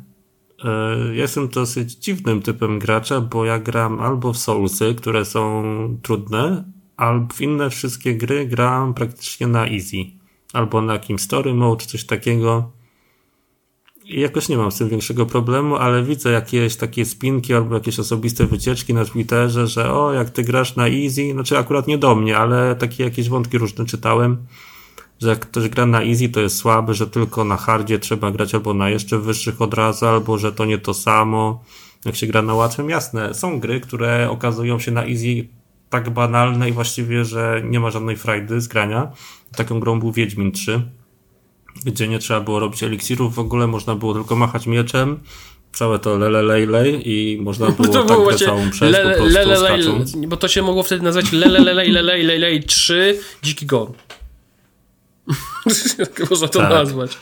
E, Ja jestem dosyć dziwnym typem gracza, bo ja gram albo w Soulsy, które są trudne, albo w inne wszystkie gry gram praktycznie na easy. Albo na jakimś story mode, coś takiego. Jakoś nie mam z tym większego problemu, ale widzę jakieś takie spinki albo jakieś osobiste wycieczki na Twitterze, że o, jak ty grasz na easy, znaczy akurat nie do mnie, ale takie jakieś wątki różne czytałem, że jak ktoś gra na easy, to jest słaby, że tylko na hardzie trzeba grać albo na jeszcze wyższych od razu, albo że to nie to samo, jak się gra na łatwym. Jasne, są gry, które okazują się na easy tak banalne i właściwie, że nie ma żadnej frajdy z grania. Taką grą był Wiedźmin 3 gdzie nie trzeba było robić eliksirów w ogóle, można było tylko machać mieczem, całe to lelelejlej i można było To tak było całą przejść le- po le- le- le- bo to się mogło wtedy nazwać lelelelejlelejlej 3 Dziki Gon. Można to Tak. nazwać.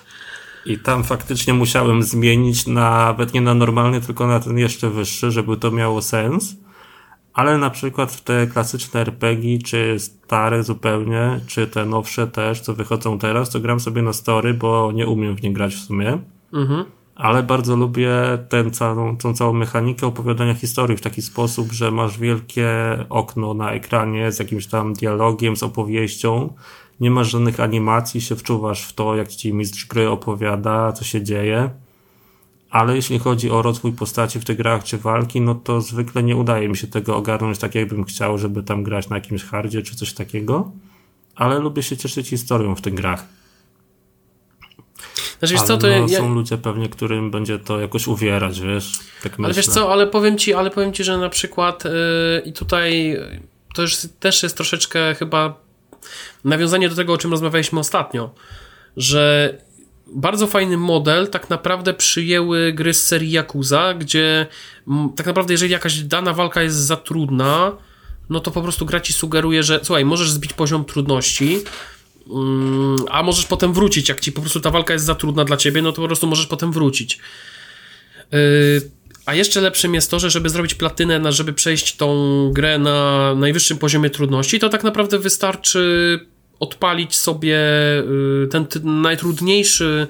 I tam faktycznie musiałem zmienić nawet nie na normalny, tylko na ten jeszcze wyższy, żeby to miało sens. Ale na przykład w te klasyczne RPG, czy stare zupełnie, czy te nowsze też, co wychodzą teraz, to gram sobie na story, bo nie umiem w nie grać w sumie. Mhm. Ale bardzo lubię tę całą, tą całą mechanikę opowiadania historii w taki sposób, że masz wielkie okno na ekranie z jakimś tam dialogiem, z opowieścią. Nie masz żadnych animacji, się wczuwasz w to, jak ci mistrz gry opowiada, co się dzieje. Ale jeśli chodzi o rozwój postaci w tych grach czy walki, no to zwykle nie udaje mi się tego ogarnąć tak, jakbym chciał, żeby tam grać na jakimś hardzie czy coś takiego. Ale lubię się cieszyć historią w tych grach. Znaczy, wiesz co, to no, ja, są ludzie pewnie, którym będzie to jakoś uwierać, wiesz? Tak ale wiesz myślę. co, ale powiem ci, ale powiem ci, że na przykład yy, i tutaj to już też jest troszeczkę chyba nawiązanie do tego, o czym rozmawialiśmy ostatnio, że bardzo fajny model tak naprawdę przyjęły gry z serii Yakuza, gdzie tak naprawdę jeżeli jakaś dana walka jest za trudna, no to po prostu gra ci sugeruje, że słuchaj, możesz zbić poziom trudności, mm, a możesz potem wrócić, jak ci po prostu ta walka jest za trudna dla ciebie, no to po prostu możesz potem wrócić. Yy, a jeszcze lepszym jest to, że żeby zrobić platynę, na, żeby przejść tą grę na najwyższym poziomie trudności, to tak naprawdę wystarczy odpalić sobie y, ten, ten najtrudniejszy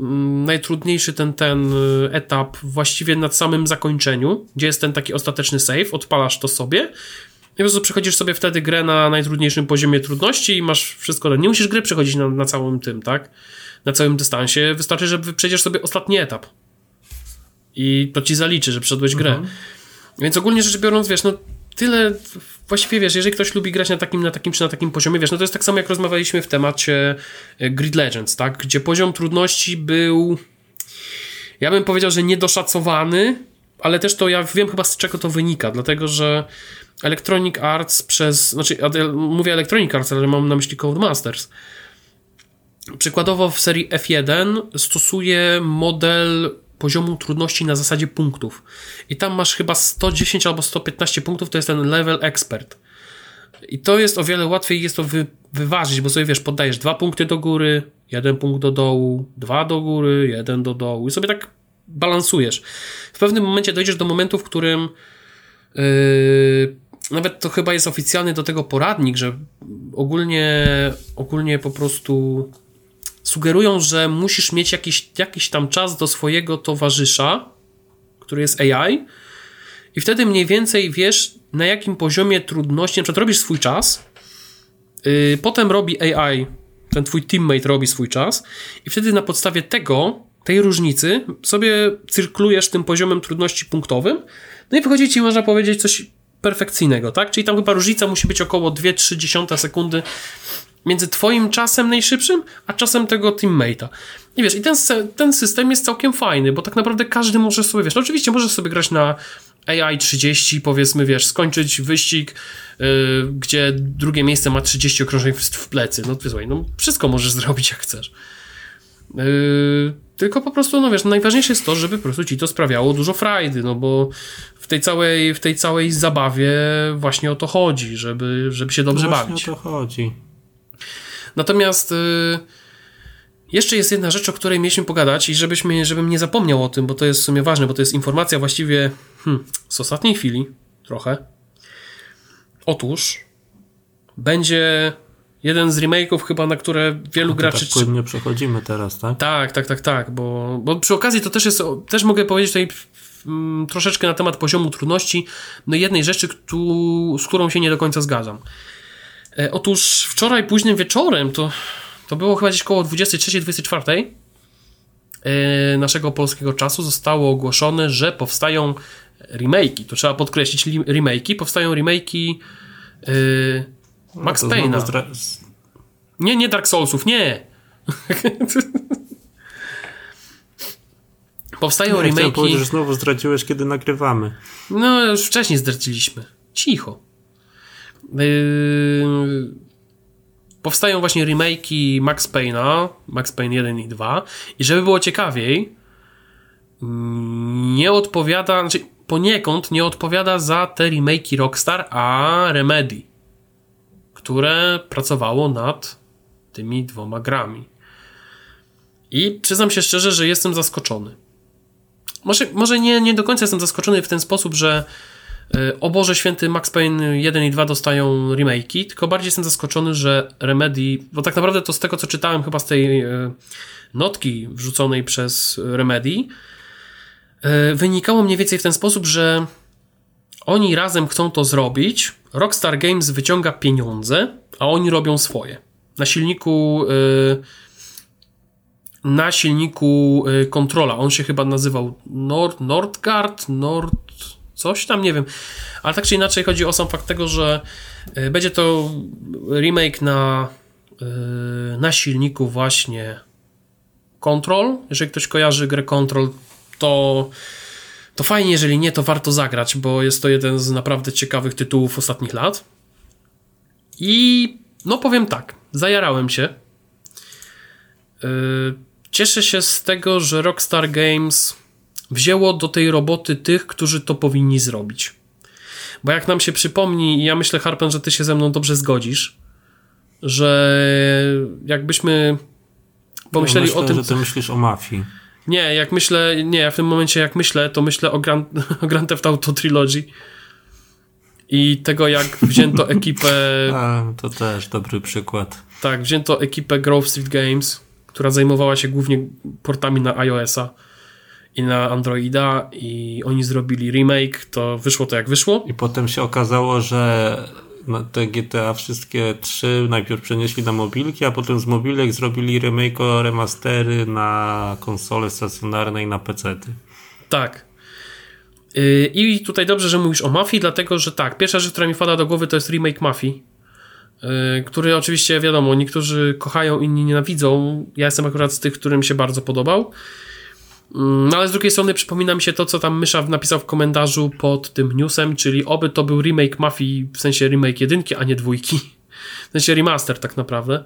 mm, najtrudniejszy ten, ten y, etap właściwie nad samym zakończeniu, gdzie jest ten taki ostateczny save, odpalasz to sobie i po prostu przechodzisz sobie wtedy grę na najtrudniejszym poziomie trudności i masz wszystko. Nie musisz gry przechodzić na, na całym tym, tak? Na całym dystansie. Wystarczy, że przejdziesz sobie ostatni etap. I to ci zaliczy, że przeszedłeś grę. Mhm. Więc ogólnie rzecz biorąc, wiesz, no tyle, właściwie wiesz, jeżeli ktoś lubi grać na takim, na takim czy na takim poziomie, wiesz, no to jest tak samo jak rozmawialiśmy w temacie e, Grid Legends, tak, gdzie poziom trudności był, ja bym powiedział, że niedoszacowany, ale też to ja wiem chyba z czego to wynika, dlatego, że Electronic Arts przez, znaczy mówię Electronic Arts, ale mam na myśli Codemasters, przykładowo w serii F1 stosuje model poziomu trudności na zasadzie punktów. I tam masz chyba 110 albo 115 punktów, to jest ten level expert. I to jest o wiele łatwiej jest to wy, wyważyć, bo sobie wiesz, poddajesz dwa punkty do góry, jeden punkt do dołu, dwa do góry, jeden do dołu i sobie tak balansujesz. W pewnym momencie dojdziesz do momentu, w którym yy, nawet to chyba jest oficjalny do tego poradnik, że ogólnie, ogólnie po prostu sugerują, że musisz mieć jakiś, jakiś tam czas do swojego towarzysza, który jest AI, i wtedy mniej więcej wiesz, na jakim poziomie trudności, na przykład robisz swój czas, yy, potem robi AI, ten twój teammate robi swój czas, i wtedy na podstawie tego, tej różnicy, sobie cyrklujesz tym poziomem trudności punktowym, no i wychodzi ci, można powiedzieć, coś perfekcyjnego, tak? Czyli tam chyba różnica musi być około 2-3 sekundy między twoim czasem najszybszym, a czasem tego teammate'a. I wiesz, i ten, ten system jest całkiem fajny, bo tak naprawdę każdy może sobie, wiesz, no oczywiście możesz sobie grać na AI 30, powiedzmy, wiesz, skończyć wyścig, yy, gdzie drugie miejsce ma 30 okrążeń w, w plecy. No, słuchaj, no wszystko możesz zrobić jak chcesz. Yy, tylko po prostu, no wiesz, no najważniejsze jest to, żeby po prostu ci to sprawiało dużo frajdy, no bo w tej całej, w tej całej zabawie właśnie o to chodzi, żeby, żeby się dobrze no właśnie bawić. o to chodzi. Natomiast y, jeszcze jest jedna rzecz, o której mieliśmy pogadać i żebyśmy, żebym nie zapomniał o tym, bo to jest w sumie ważne, bo to jest informacja właściwie hmm, z ostatniej chwili, trochę. Otóż będzie jeden z remake'ów chyba, na które wielu graczy... Tak płynnie przechodzimy teraz, tak? Tak, tak, tak, tak, bo, bo przy okazji to też jest, też mogę powiedzieć tutaj mm, troszeczkę na temat poziomu trudności, no jednej rzeczy, tu, z którą się nie do końca zgadzam. E, otóż wczoraj późnym wieczorem, to, to było chyba gdzieś koło 23-24 e, naszego polskiego czasu, zostało ogłoszone, że powstają remake'i. To trzeba podkreślić, remake'i. Powstają remake'i yy, Max no Payne'a. Nie, nie Dark Soulsów, nie! Powstają nie, remake'i. powiedzieć, że znowu zdradziłeś, kiedy nagrywamy. No, już wcześniej zdradziliśmy. Cicho. Yy, powstają właśnie remake'i Max Payne'a, Max Payne 1 i 2 i żeby było ciekawiej, nie odpowiada, znaczy poniekąd nie odpowiada za te remake'i Rockstar, a Remedy, które pracowało nad tymi dwoma grami. I przyznam się szczerze, że jestem zaskoczony. Może, może nie, nie do końca jestem zaskoczony w ten sposób, że o Boże Święty Max Payne 1 i 2 dostają remake'i, tylko bardziej jestem zaskoczony, że Remedy, bo tak naprawdę to z tego co czytałem chyba z tej e, notki wrzuconej przez Remedy, e, wynikało mniej więcej w ten sposób, że oni razem chcą to zrobić, Rockstar Games wyciąga pieniądze, a oni robią swoje. Na silniku na silniku kontrola. On się chyba nazywał Nord, Nordgard, Nord coś tam, nie wiem. Ale tak czy inaczej chodzi o sam fakt tego, że e, będzie to remake na, e, na silniku właśnie Control. Jeżeli ktoś kojarzy grę Control, to, to fajnie, jeżeli nie, to warto zagrać, bo jest to jeden z naprawdę ciekawych tytułów ostatnich lat. I no powiem tak, zajarałem się. E, cieszę się z tego, że Rockstar Games wzięło do tej roboty tych, którzy to powinni zrobić. Bo jak nam się przypomni, i ja myślę, Harpen, że ty się ze mną dobrze zgodzisz, że jakbyśmy pomyśleli ja myślę, o tym. że ty myślisz o mafii. Nie, jak myślę, nie, w tym momencie jak myślę, to myślę o Grand, o Grand Theft Auto Trilogy. i tego, jak wzięto ekipę. A, to też dobry przykład. Tak, wzięto ekipę Grove Street Games, która zajmowała się głównie portami na iOS-a i na Androida, i oni zrobili remake. To wyszło to jak wyszło. I potem się okazało, że te GTA wszystkie trzy najpierw przenieśli na mobilki, a potem z mobilek zrobili remake remastery na konsole stacjonarne i na PC-ty. Tak. Yy, I tutaj dobrze, że mówisz o Mafii, dlatego że tak, pierwsza rzecz, która mi wpada do głowy, to jest remake Mafii, yy, który oczywiście, wiadomo, niektórzy kochają, inni nienawidzą. Ja jestem akurat z tych, którym się bardzo podobał. Yy, no ale z drugiej strony przypomina mi się to, co tam Mysza napisał w komentarzu pod tym newsem, czyli oby to był remake Mafii, w sensie remake jedynki, a nie dwójki. W sensie remaster tak naprawdę.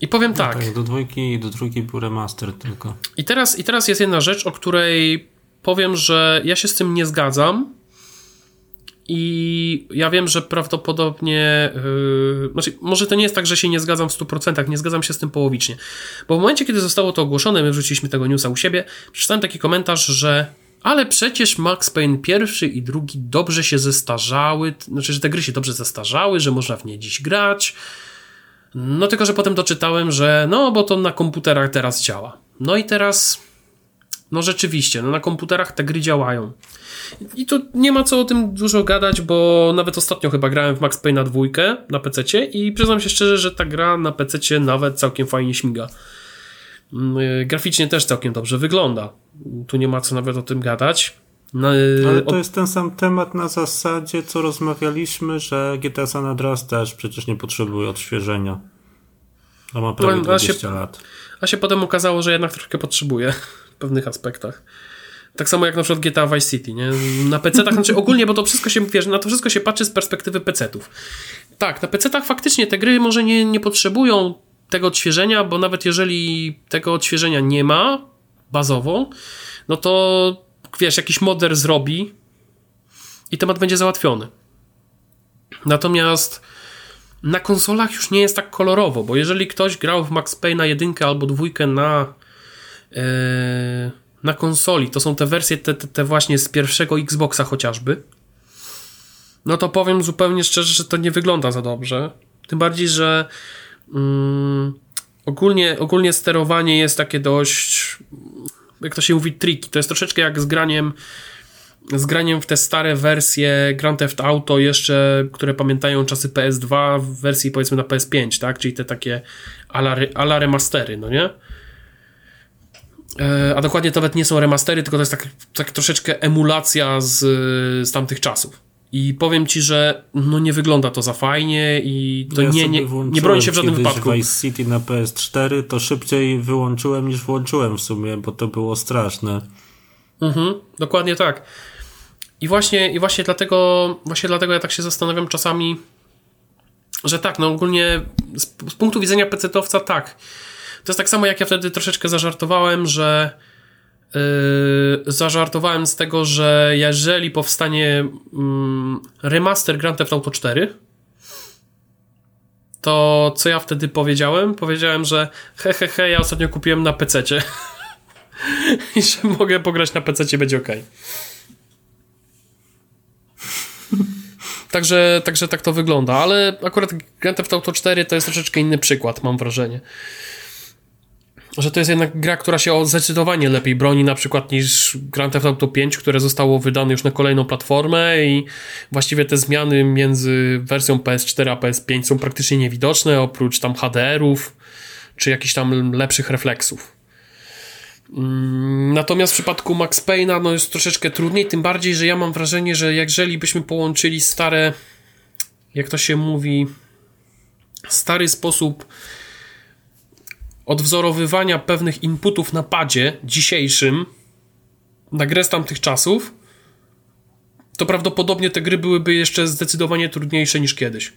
I powiem no tak. tak. Do dwójki i do trójki był remaster tylko. I teraz, I teraz jest jedna rzecz, o której powiem, że ja się z tym nie zgadzam. I ja wiem, że prawdopodobnie. Yy, znaczy, może to nie jest tak, że się nie zgadzam w 100%, nie zgadzam się z tym połowicznie. Bo w momencie, kiedy zostało to ogłoszone, my wrzuciliśmy tego newsa u siebie, przeczytałem taki komentarz, że ale przecież Max Payne pierwszy i drugi dobrze się zestarzały, znaczy, że te gry się dobrze zestarzały, że można w nie dziś grać, no tylko, że potem doczytałem, że no, bo to na komputerach teraz działa. No i teraz, no rzeczywiście, no na komputerach te gry działają. I tu nie ma co o tym dużo gadać, bo nawet ostatnio chyba grałem w Max Payne na dwójkę na PC i przyznam się szczerze, że ta gra na PC nawet całkiem fajnie śmiga. Mm, y, graficznie też całkiem dobrze wygląda. Tu nie ma co nawet o tym gadać. No, y, Ale to jest ten sam temat na zasadzie, co rozmawialiśmy, że GTA San Andreas też przecież nie potrzebuje odświeżenia. A ma prawie no, 20 się, lat. A się potem okazało, że jednak troszkę potrzebuje pewnych aspektach. Tak samo jak na przykład GTA Vice City, nie? Na PC-tach, znaczy ogólnie, bo to wszystko się, wiesz, na to wszystko się patrzy z perspektywy PC-ów. Tak, na PC-tach faktycznie te gry może nie, nie potrzebują tego odświeżenia, bo nawet jeżeli tego odświeżenia nie ma bazowo, no to wiesz, jakiś moder zrobi i temat będzie załatwiony. Natomiast na konsolach już nie jest tak kolorowo, bo jeżeli ktoś grał w Max na jedynkę albo dwójkę na na konsoli, to są te wersje te, te, właśnie z pierwszego Xboxa chociażby, no to powiem zupełnie szczerze, że to nie wygląda za dobrze. Tym bardziej, że yy, ogólnie, ogólnie sterowanie jest takie dość jak to się mówi, triki. To jest troszeczkę jak z graniem z graniem w te stare wersje Grand Theft Auto jeszcze, które pamiętają czasy PS2 w wersji powiedzmy na PS5, tak? Czyli te takie ala, ala remastery, no nie? E, a dokładnie to nawet nie są remastery, tylko to jest tak, tak troszeczkę emulacja z, z tamtych czasów. I powiem ci, że no nie wygląda to za fajnie i to ja nie, nie, nie broni się w żadnym wypadku. Vice City na PS4 to szybciej wyłączyłem niż włączyłem w sumie, bo to było straszne. Mhm, dokładnie tak. I właśnie, I właśnie dlatego właśnie dlatego ja tak się zastanawiam czasami, że tak, no ogólnie z, z punktu widzenia pecetowca tak. To jest tak samo jak ja wtedy troszeczkę zażartowałem, że Yy, zażartowałem z tego, że jeżeli powstanie yy, remaster Grand Theft Auto 4, to co ja wtedy powiedziałem? Powiedziałem, że he, he, he ja ostatnio kupiłem na PC i że mogę pograć na PC, będzie ok. Także, także tak to wygląda, ale akurat Grand Theft Auto 4 to jest troszeczkę inny przykład, mam wrażenie że to jest jednak gra, która się zdecydowanie lepiej broni na przykład niż Grand Theft Auto 5, które zostało wydane już na kolejną platformę i właściwie te zmiany między wersją PS4 a PS5 są praktycznie niewidoczne, oprócz tam HDR-ów czy jakichś tam lepszych refleksów. Mm, natomiast w przypadku Max Payne'a no jest troszeczkę trudniej, tym bardziej, że ja mam wrażenie, że jeżeli byśmy połączyli stare, jak to się mówi, stary sposób odwzorowywania pewnych inputów na padzie dzisiejszym na grę z tamtych czasów, to prawdopodobnie te gry byłyby jeszcze zdecydowanie trudniejsze niż kiedyś.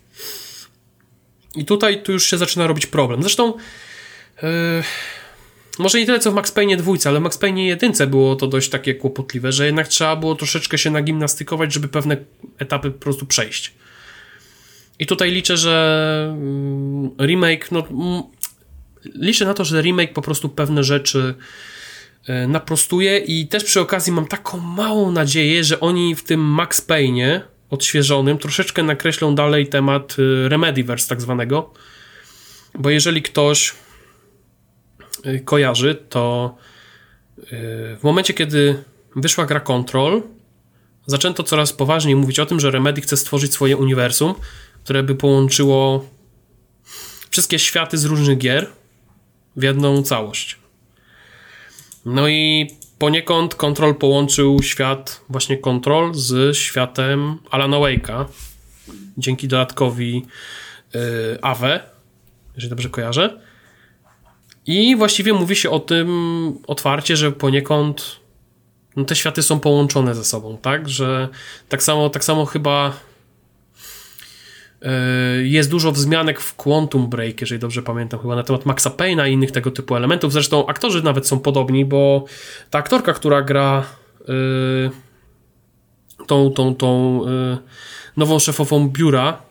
I tutaj tu już się zaczyna robić problem. Zresztą yy, może nie tyle co w Max Payne dwójce, ale w Max Payne jedynce było to dość takie kłopotliwe, że jednak trzeba było troszeczkę się nagimnastykować, żeby pewne etapy po prostu przejść. I tutaj liczę, że mm, remake, no liczę na to, że remake po prostu pewne rzeczy e, naprostuję i też przy okazji mam taką małą nadzieję, że oni w tym Max Payne'ie odświeżonym troszeczkę nakreślą dalej temat e, Remedyverse tak zwanego, bo jeżeli ktoś e, kojarzy, to w momencie, kiedy wyszła gra Control, zaczęto coraz poważniej mówić o tym, że Remedy chce stworzyć swoje uniwersum, które by połączyło wszystkie światy z różnych gier w jedną całość. No i poniekąd Control połączył świat właśnie Control z światem Alana Wake'a dzięki dodatkowi yy, Ave, jeżeli dobrze kojarzę. I właściwie mówi się o tym otwarcie, że poniekąd no, te światy są połączone ze sobą, tak? Że tak samo, tak samo chyba jest dużo wzmianek w Quantum Break, jeżeli dobrze pamiętam, chyba na temat Maxa Payne'a i innych tego typu elementów. Zresztą aktorzy nawet są podobni, bo ta aktorka, która gra yy, tą, tą, tą yy, nową szefową biura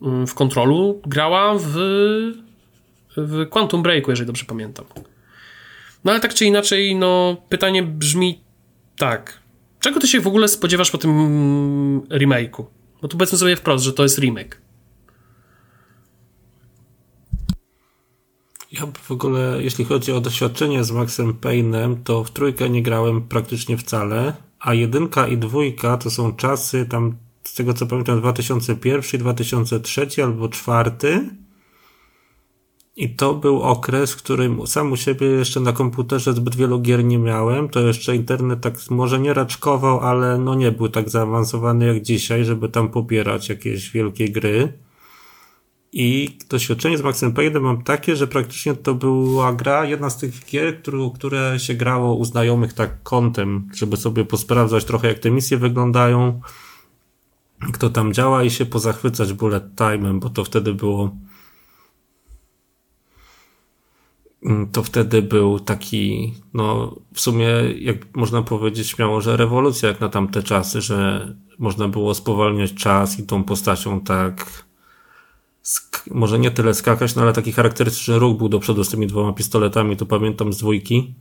w kontrolu, grała w, w Quantum Breaku, jeżeli dobrze pamiętam. No ale tak czy inaczej, no pytanie brzmi tak. Czego ty się w ogóle spodziewasz po tym remake'u? No to powiedzmy sobie wprost, że to jest remake. Ja w ogóle, jeśli chodzi o doświadczenie z Maxem Payne'em, to w trójkę nie grałem praktycznie wcale, a jedynka i dwójka to są czasy tam, z tego co pamiętam, 2001, 2003 albo 2004 i to był okres, w którym sam u siebie jeszcze na komputerze zbyt wielu gier nie miałem. To jeszcze internet tak może nie raczkował, ale no nie był tak zaawansowany jak dzisiaj, żeby tam pobierać jakieś wielkie gry. I doświadczenie z Maxem Payne'em mam takie, że praktycznie to była gra, jedna z tych gier, które, które się grało u znajomych tak kątem, żeby sobie posprawdzać trochę jak te misje wyglądają, kto tam działa i się pozachwycać bullet time'em, bo to wtedy było Mm, to wtedy był taki, no w sumie, jak można powiedzieć śmiało, że rewolucja jak na tamte czasy, że można było spowalniać czas i tą postacią tak może nie tyle skakać, no ale taki charakterystyczny ruch był do przodu z tymi dwoma pistoletami, to pamiętam z dwójki.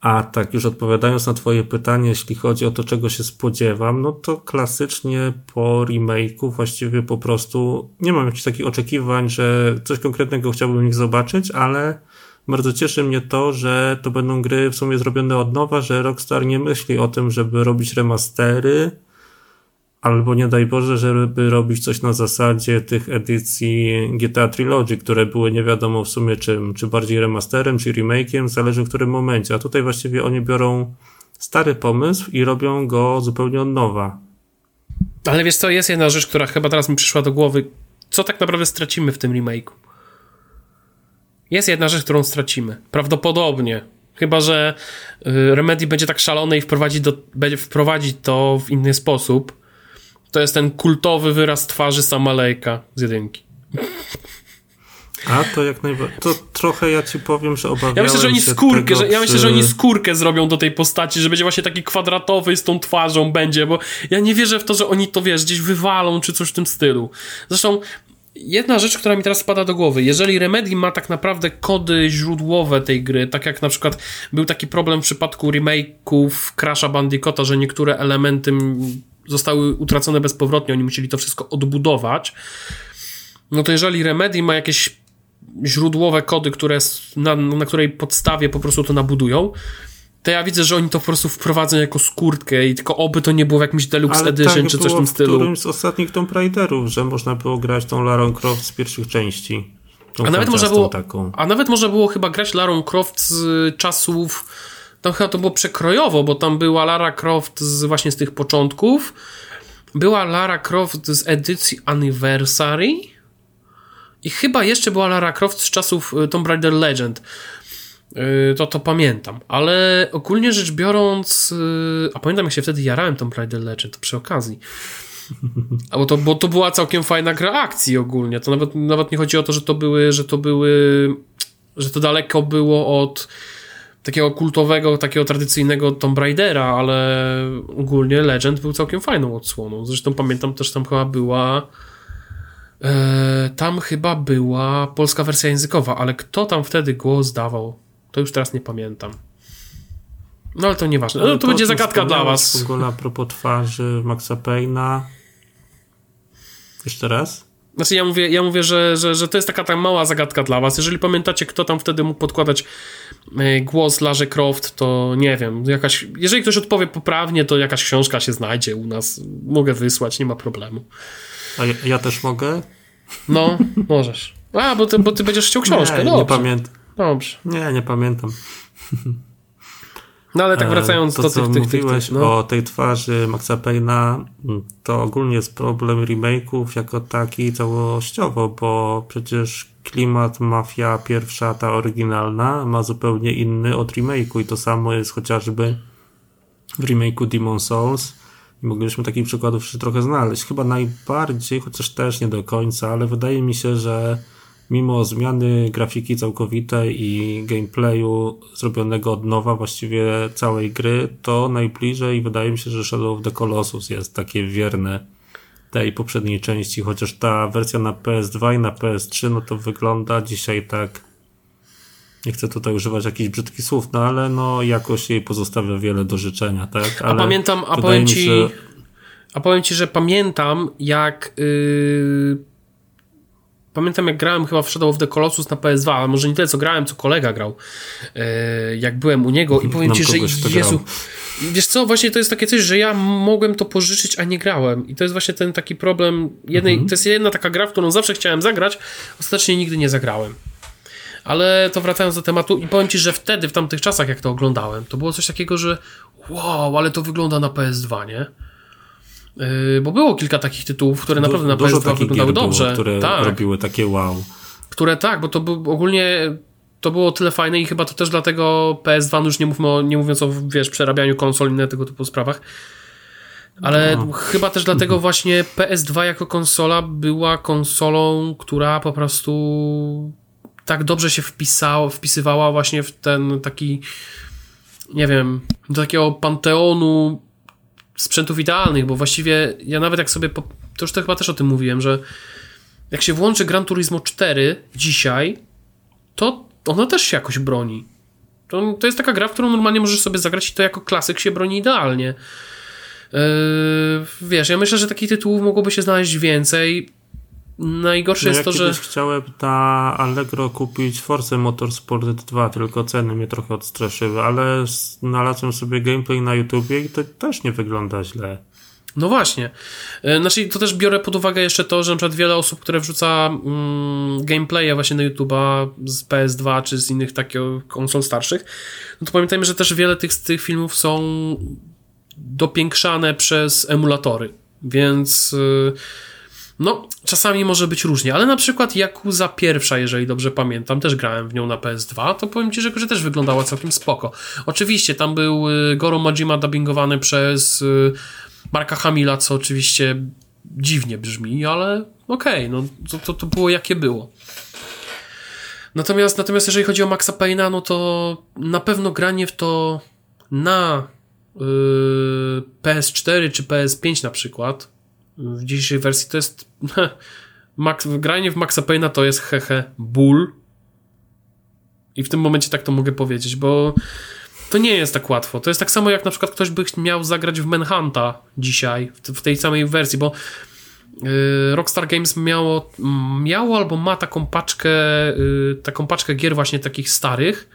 A tak już odpowiadając na twoje pytanie, jeśli chodzi o to, czego się spodziewam, no to klasycznie po remake'u właściwie po prostu nie mam jakichś takich oczekiwań, że coś konkretnego chciałbym ich zobaczyć, ale bardzo cieszy mnie to, że to będą gry w sumie zrobione od nowa, że Rockstar nie myśli o tym, żeby robić remastery, albo nie daj Boże, żeby robić coś na zasadzie tych edycji GTA Trilogy, które były nie wiadomo w sumie czym, czy bardziej remasterem, czy remake'iem, zależy w którym momencie. A tutaj właściwie oni biorą stary pomysł i robią go zupełnie od nowa. Ale wiesz co, jest jedna rzecz, która chyba teraz mi przyszła do głowy. Co tak naprawdę stracimy w tym remake'u? Jest jedna rzecz, którą stracimy. Prawdopodobnie. Chyba, że y, Remedy będzie tak szalony i wprowadzi, do, będzie wprowadzić to w inny sposób. To jest ten kultowy wyraz twarzy Samalejka z jedynki. A to jak najbardziej. To trochę ja ci powiem, że obawiam ja myślę, że oni skórkę, że, ja myślę, że oni skórkę zrobią do tej postaci, że będzie właśnie taki kwadratowy z tą twarzą będzie, bo ja nie wierzę w to, że oni to wiesz, gdzieś wywalą czy coś w tym stylu. Zresztą jedna rzecz, która mi teraz spada do głowy. Jeżeli Remedy ma tak naprawdę kody źródłowe tej gry, tak jak na przykład był taki problem w przypadku remake'ów Crash'a Bandicoota, że niektóre elementy zostały utracone bezpowrotnie, oni musieli to wszystko odbudować, no to jeżeli Remedy ma jakieś źródłowe kody, które na, na której podstawie po prostu to nabudują, to ja widzę, że oni to po prostu wprowadzą jako skórtkę i tylko oby to nie było w jakimś Deluxe Ale Edition tak czy coś w tym stylu. w którymś z ostatnich Tomb Raiderów, że można było grać tą Larą Croft z pierwszych części. A nawet, można było, taką. a nawet można było chyba grać Larą Croft z czasów tam chyba to było przekrojowo, bo tam była Lara Croft z, właśnie z tych początków, była Lara Croft z edycji Anniversary i chyba jeszcze była Lara Croft z czasów y, Tomb Raider Legend. Yy, to to pamiętam, ale ogólnie rzecz biorąc, yy, a pamiętam jak się wtedy jarałem Tomb Raider Legend przy okazji. Bo to, bo to była całkiem fajna gra akcji ogólnie. To nawet, nawet nie chodzi o to, że to były, że to były, że to daleko było od takiego kultowego, takiego tradycyjnego Tomb Raidera, ale ogólnie Legend był całkiem fajną odsłoną. Zresztą pamiętam też tam chyba była e, tam chyba była polska wersja językowa, ale kto tam wtedy głos dawał? To już teraz nie pamiętam. No ale to nieważne. No, to, będzie zagadka dla was. Ogóle a propos twarzy Maxa Payna. Jeszcze raz? Znaczy ja mówię, ja mówię że, że, że to jest taka tam mała zagadka dla was. Jeżeli pamiętacie, kto tam wtedy mógł podkładać e, głos Larze Croft, to nie wiem, jakaś, jeżeli ktoś odpowie poprawnie, to jakaś książka się znajdzie u nas. Mogę wysłać, nie ma problemu. A ja, ja też mogę? No, możesz. A, bo ty, bo ty będziesz chciał książkę, nie, Dobrze. nie pamiętam. Dobrze. Nie, nie pamiętam. No ale tak wracając to, do co tych, tych, tych, mówiłeś tych no. o tej twarzy Maxa Payna, to ogólnie jest problem remake'ów jako taki całościowo, bo przecież klimat Mafia pierwsza, ta oryginalna, ma zupełnie inny od remake'u i to samo jest chociażby w remake'u Demon Souls. I moglibyśmy takich przykładów jeszcze trochę znaleźć. Chyba najbardziej, chociaż też nie do końca, ale wydaje mi się, że mimo zmiany grafiki całkowitej i gameplayu zrobionego od nowa właściwie całej gry, to najbliżej wydaje mi się, że Shadow of the Colossus jest takie wierne tej poprzedniej części, chociaż ta wersja na PS2 i na PS3, no to wygląda dzisiaj tak nie chcę tutaj używać jakichś brzydkich słów, no ale no jakoś jej pozostawia wiele do życzenia, tak? Ale a pamiętam, a powiem ci, że... a powiem ci, że pamiętam jak yy, pamiętam jak grałem chyba w Shadow of the Colossus na PS2, ale może nie tyle co grałem, co kolega grał, yy, jak byłem u niego i powiem Nam ci, że Jezu, wiesz co, właśnie to jest takie coś, że ja mogłem to pożyczyć, a nie grałem i to jest właśnie ten taki problem jednej, mhm. to jest jedna taka gra, w którą zawsze chciałem zagrać, ostatecznie nigdy nie zagrałem. Ale to wracając do tematu i powiem Ci, że wtedy, w tamtych czasach, jak to oglądałem, to było coś takiego, że wow, ale to wygląda na PS2, nie? Yy, bo było kilka takich tytułów, które naprawdę na PS2 wyglądały dobrze. Było, które tak. robiły takie wow. Które tak, bo to był ogólnie to było tyle fajne i chyba to też dlatego PS2, no już nie, mówmy o, nie mówiąc o wiesz, przerabianiu konsol i inne tego typu sprawach, ale no. chyba też dlatego właśnie PS2 jako konsola była konsolą, która po prostu tak dobrze się wpisała, wpisywała właśnie w ten taki, nie wiem, do takiego panteonu sprzętów idealnych, bo właściwie ja nawet jak sobie, po, to już to chyba też o tym mówiłem, że jak się włączy Gran Turismo 4 dzisiaj, to ona też się jakoś broni. To, to jest taka gra, w którą normalnie możesz sobie zagrać i to jako klasyk się broni idealnie. Yy, wiesz, ja myślę, że takich tytułów mogłoby się znaleźć więcej. Najgorsze no jest ja to, że. chciałem na Allegro kupić Force Motorsport 2, tylko ceny mnie trochę odstraszyły, ale znalazłem sobie gameplay na YouTubie i to też nie wygląda źle. No właśnie. E, znaczy, to też biorę pod uwagę jeszcze to, że na przykład wiele osób, które wrzuca mm, gameplaye właśnie na YouTube'a z PS2 czy z innych takich konsol starszych, no to pamiętajmy, że też wiele tych, z tych filmów są dopiększane przez emulatory, więc. Yy, no, czasami może być różnie, ale na przykład Yakuza pierwsza, jeżeli dobrze pamiętam, też grałem w nią na PS2, to powiem Ci, że, że też wyglądała całkiem spoko. Oczywiście tam był y, Goro Majima dubbingowany przez y, Marka Hamila, co oczywiście dziwnie brzmi, ale okej, okay, no to, to, to było jakie było. Natomiast, natomiast jeżeli chodzi o Maxa Payne'a, no to na pewno granie w to na yy, PS4 czy PS5 na przykład w dzisiejszej wersji to jest Max, granie w Maxa Payne'a to jest hehe ból i w tym momencie tak to mogę powiedzieć, bo to nie jest tak łatwo. To jest tak samo jak na przykład ktoś by miał zagrać w Manhunta dzisiaj, w, tej samej wersji, bo yy, Rockstar Games miało, miało albo ma taką paczkę, yy, taką paczkę gier właśnie takich starych,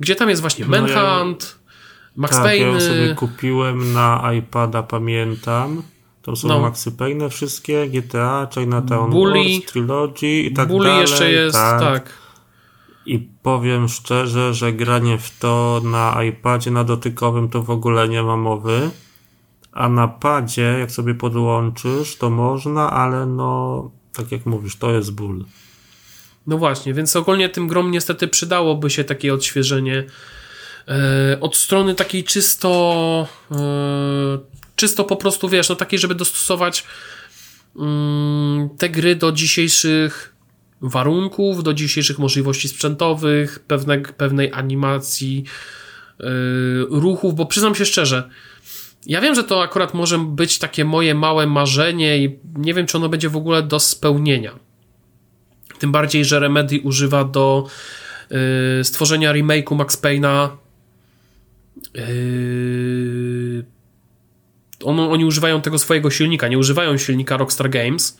gdzie tam jest właśnie Manhunt, no ja, Max tak, Payne. Ja sobie kupiłem na iPada, pamiętam. To są no. Maxy Payne wszystkie, GTA, Chinatown Bully, Wars, Trilogy i tak Bully dalej. jeszcze jest, tak. tak. I powiem szczerze, że granie w to na iPadzie, na dotykowym to w ogóle nie ma mowy. A na padzie, jak sobie podłączysz, to można, ale no, tak jak mówisz, to jest ból. No właśnie, więc ogólnie tym grom niestety przydałoby się takie odświeżenie e, od strony takiej czysto e, czysto po prostu, wiesz, no takiej, żeby dostosować mm, te gry do dzisiejszych warunków, do dzisiejszych możliwości sprzętowych, pewne, pewnej animacji, yy, ruchów, bo przyznam się szczerze, ja wiem, że to akurat może być takie moje małe marzenie i nie wiem, czy ono będzie w ogóle do spełnienia. Tym bardziej, że Remedy używa do yy, stworzenia remake'u Max Payne'a Yy, on, oni używają tego swojego silnika, nie używają silnika Rockstar Games,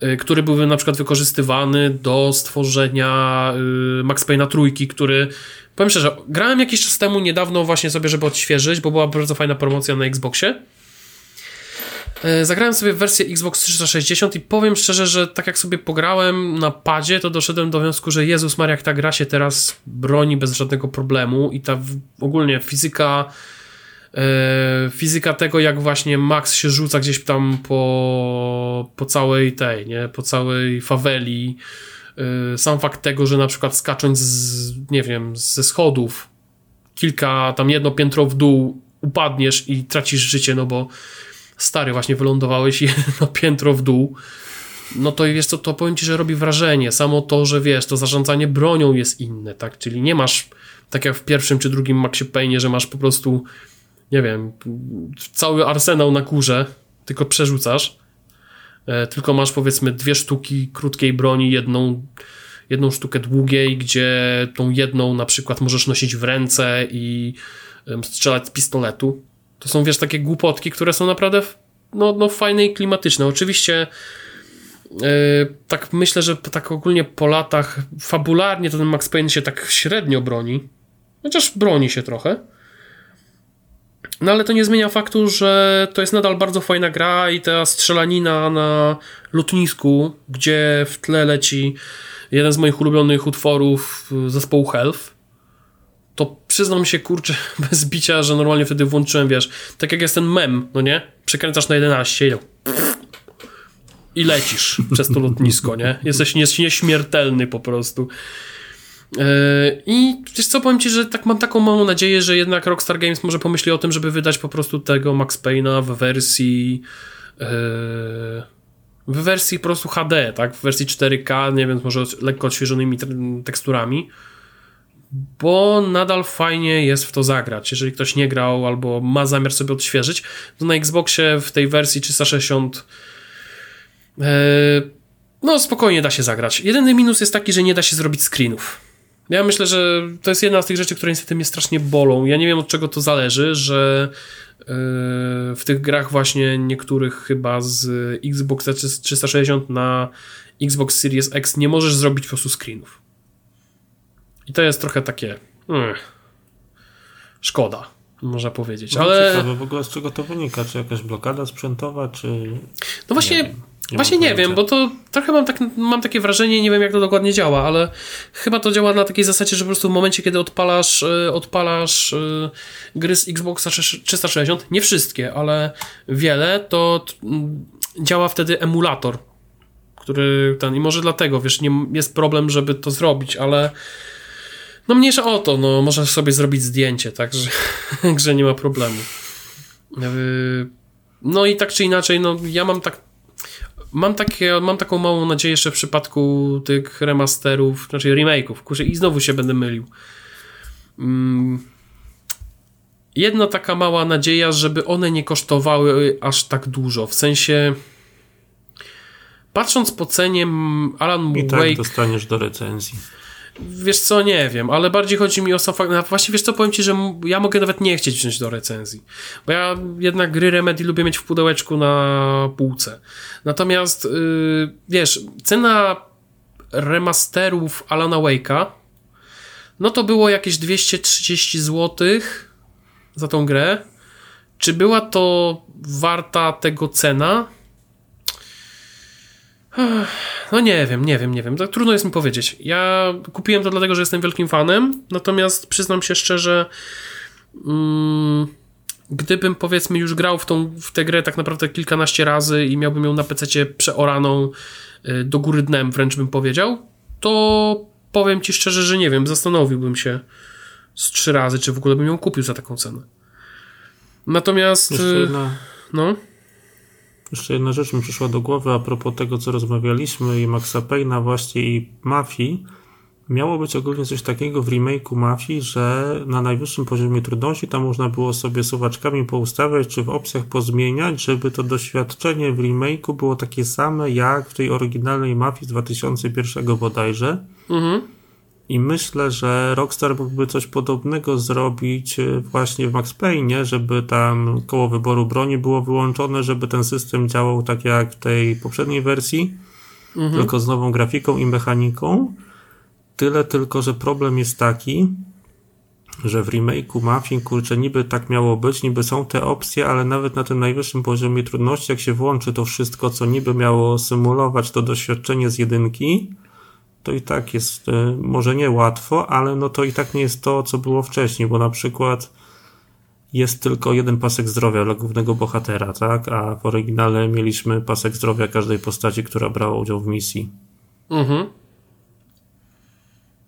yy, który byłby na przykład wykorzystywany do stworzenia yy, Max Payne'a trójki, który powiem szczerze, grałem jakiś czas temu niedawno właśnie sobie, żeby odświeżyć, bo była bardzo fajna promocja na Xboxie. Yy, Zagrałem sobie wersję Xbox 360 i powiem szczerze, że tak jak sobie pograłem na padzie, to doszedłem do wniosku, że Jezus Maria, jak ta gra się teraz broni bez żadnego problemu i ta ogólnie fizyka fizyka tego, jak właśnie Max się rzuca gdzieś tam po, po całej tej, nie, po całej faweli. E, sam fakt tego, że na przykład skacząc z, nie wiem, ze schodów kilka, tam jedno piętro w dół upadniesz i tracisz życie, no bo stary, właśnie wylądowałeś jedno piętro w dół, no to wiesz co, to powiem ci, że robi wrażenie. Samo to, że wiesz, to zarządzanie bronią jest inne, tak? Czyli nie masz, tak jak w pierwszym czy drugim Maxie Payne, że masz po prostu, nie wiem, cały arsenał na górze, tylko przerzucasz, e, tylko masz powiedzmy dwie sztuki krótkiej broni, jedną, jedną sztukę długiej, gdzie tą jedną na przykład możesz nosić w ręce i strzelać z pistoletu. To są, wiesz, takie głupotki, które są naprawdę no, no fajne i klimatyczne. Oczywiście Yy, tak myślę, że tak ogólnie po latach fabularnie to ten Max Payne się tak średnio broni. Chociaż broni się trochę. No ale to nie zmienia faktu, że to jest nadal bardzo fajna gra i ta strzelanina na lotnisku, gdzie w tle leci jeden z moich ulubionych utworów zespołu Health, to przyznam się, kurczę, bez bicia, że normalnie wtedy włączyłem, wiesz, tak jak jest ten mem, no nie? Przekręcasz na 11 i tak i lecisz przez to lotnisko, nie? Jesteś nieśmiertelny po prostu. Yy, I wiesz co, powiem ci, że tak mam taką małą nadzieję, że jednak Rockstar Games może pomyśli o tym, żeby wydać po prostu tego Max Payne'a w wersji yy, w wersji po prostu HD, tak? W wersji 4K, nie wiem, może lekko odświeżonymi te- teksturami, bo nadal fajnie jest w to zagrać. Jeżeli ktoś nie grał albo ma zamiar sobie odświeżyć, to na Xboxie w tej wersji 360 Eee, no, spokojnie da się zagrać. Jedyny minus jest taki, że nie da się zrobić screenów. Ja myślę, że to jest jedna z tych rzeczy, które niestety mnie strasznie bolą. Ja nie wiem od czego to zależy, że eee, w tych grach właśnie niektórych chyba z Xbox 360 na Xbox Series X nie możesz zrobić po prostu screenów. I to jest trochę takie mm, szkoda, można powiedzieć. No, Ale Ciekawe w ogóle z czego to wynika, czy jakaś blokada sprzętowa, czy... no właśnie Nie Właśnie nie wiem, bo to trochę mam, tak, mam takie wrażenie, nie wiem jak to dokładnie działa, ale chyba to działa na takiej zasadzie, że po prostu w momencie, kiedy odpalasz, y, odpalasz y, gry z Xboxa 360, nie wszystkie, ale wiele, to t- m, działa wtedy emulator, który ten, i może dlatego, wiesz, nie, jest problem, żeby to zrobić, ale no mniejsza o to, no możesz sobie zrobić zdjęcie, tak, że, że nie ma problemu. Y, No i tak czy inaczej, no ja mam tak Mam, takie, mam taką małą nadzieję jeszcze w przypadku tych remasterów, znaczy remake'ów, kurczę, i znowu się będę mylił. Mm. Jedna taka mała nadzieja, żeby one nie kosztowały aż tak dużo, w sensie patrząc po cenie mm, Alan I tak Wake dostaniesz do recenzji. Wiesz co, nie wiem, ale bardziej chodzi mi o sam fakt, no właśnie wiesz co, powiem Ci, że ja mogę nawet nie chcieć wziąć do recenzji, bo ja jednak gry Remedy lubię mieć w pudełeczku na półce. Natomiast, yy, wiesz, cena remasterów Alana Wake'a, no to było jakieś 230 zł za tą grę. Czy była to warta tego cena? No nie wiem, nie wiem, nie wiem. Tak trudno jest mi powiedzieć. Ja kupiłem to dlatego, że jestem wielkim fanem, natomiast przyznam się szczerze, mm, gdybym powiedzmy już grał w, tą, w tę grę tak naprawdę kilkanaście razy i miałbym ją na PC przeoraną y, do góry dnem, wręcz bym powiedział, to powiem ci szczerze, że nie wiem, zastanowiłbym się z trzy razy, czy w ogóle bym ją kupił za taką cenę. Natomiast, Jeszcze y, jedna, no, jeszcze jedna rzecz mi przyszła do głowy a propos tego, co rozmawialiśmy i Maxa Payne'a właśnie i Mafii. Miało być ogólnie coś takiego w remake'u Mafii, że na najwyższym poziomie trudności tam można było sobie suwaczkami poustawiać, czy w opcjach pozmieniać, żeby to doświadczenie w remake'u było takie same jak w tej oryginalnej Mafii z 2001 bodajże. mhm. I myślę, że Rockstar mógłby coś podobnego zrobić e, właśnie w Max Payne, żeby tam koło wyboru broni było wyłączone, żeby ten system działał tak jak w tej poprzedniej wersji, mhm. tylko z nową grafiką i mechaniką. Tyle tylko, że problem jest taki, że w remake'u Mafii, kurczę, niby tak miało być, niby są te opcje, ale nawet na tym najwyższym poziomie trudności, jak się włączy to wszystko, co niby miało symulować to doświadczenie z jedynki, to i tak jest e, może nie łatwo, ale no to i tak nie jest to, co było wcześniej, bo na przykład jest tylko jeden pasek zdrowia dla głównego bohatera, tak? A w oryginale mieliśmy pasek zdrowia każdej postaci, która brała udział w misji. Mhm.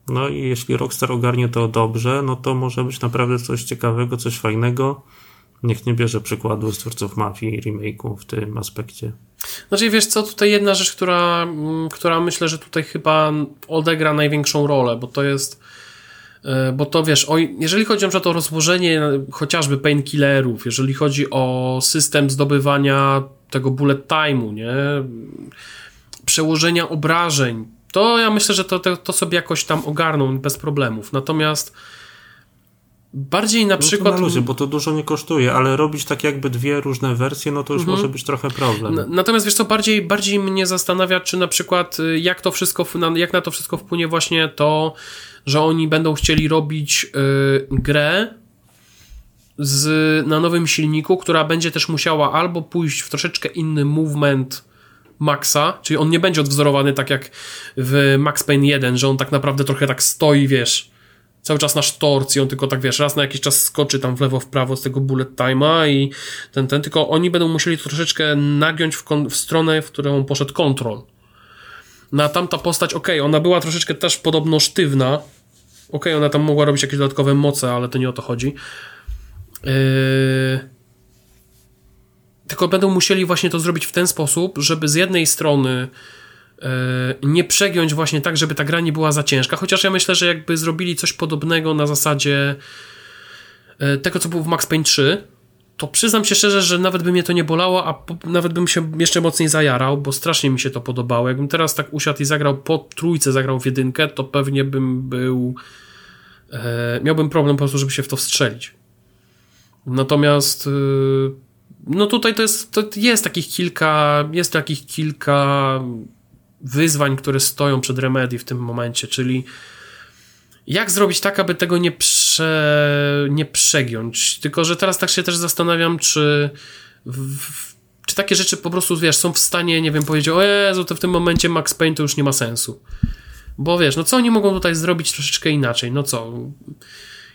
No i jeśli Rockstar ogarnie to dobrze, no to może być naprawdę coś ciekawego, coś fajnego. Niech nie bierze przykładu z twórców Mafii i remake'u w tym aspekcie. Znaczy, wiesz co, tutaj jedna rzecz, która, mm, która myślę, że tutaj chyba odegra największą rolę, bo to jest e, bo to wiesz, o, jeżeli chodzi o to rozłożenie chociażby painkillerów, jeżeli chodzi o system zdobywania tego bullet time'u, nie? Przełożenia obrażeń, to ja myślę, że to, to, to sobie jakoś tam ogarną bez problemów. Natomiast bardziej na no przykład. Na luzie, bo to dużo nie kosztuje, ale robić tak jakby dwie różne wersje, no to już mhm. może być trochę problem. Natomiast wiesz co, bardziej, bardziej mnie zastanawia, czy na przykład y, jak to wszystko, jak na to wszystko wpłynie właśnie to, że oni będą chcieli robić yy, grę z, na nowym silniku, która będzie też musiała albo pójść w troszeczkę inny movement Maxa, czyli on nie będzie odwzorowany tak jak w Max Payne 1, że on tak naprawdę trochę tak stoi, wiesz, cały czas na sztorc i on tylko tak, wiesz, raz na jakiś czas skoczy tam w lewo, w prawo z tego bullet time'a i ten, ten, tylko oni będą musieli to troszeczkę nagiąć w, w stronę, w którą poszedł kontrol. Na tamta postać, ok, ona była troszeczkę też podobno sztywna, ok, ona tam mogła robić jakieś dodatkowe moce, ale to nie o to chodzi. Yy tylko będą musieli właśnie to zrobić w ten sposób, żeby z jednej strony nie przegiąć właśnie tak, żeby ta gra nie była za ciężka, chociaż ja myślę, że jakby zrobili coś podobnego na zasadzie e, tego, co było w Max Payne 3, to przyznam się szczerze, że nawet by mnie to nie bolało, a nawet bym się jeszcze mocniej zajarał, bo strasznie mi się to podobało. Jakbym teraz tak usiadł i zagrał po trójce, zagrał w jedynkę, to pewnie bym był e, miałbym problem po prostu, żeby się w to wstrzelić. Natomiast no tutaj to jest, to jest takich kilka, jest takich kilka wyzwań, które stoją przed Remedy w tym momencie, czyli jak zrobić tak, aby tego nie, prze, nie przegiąć. Tylko, że teraz tak się też zastanawiam, czy w, czy takie rzeczy po prostu, wiesz, są w stanie, nie wiem, powiedzieć, o Jezu, to w tym momencie Max Payne to już nie ma sensu. Bo wiesz, no co oni mogą tutaj zrobić troszeczkę inaczej? No co?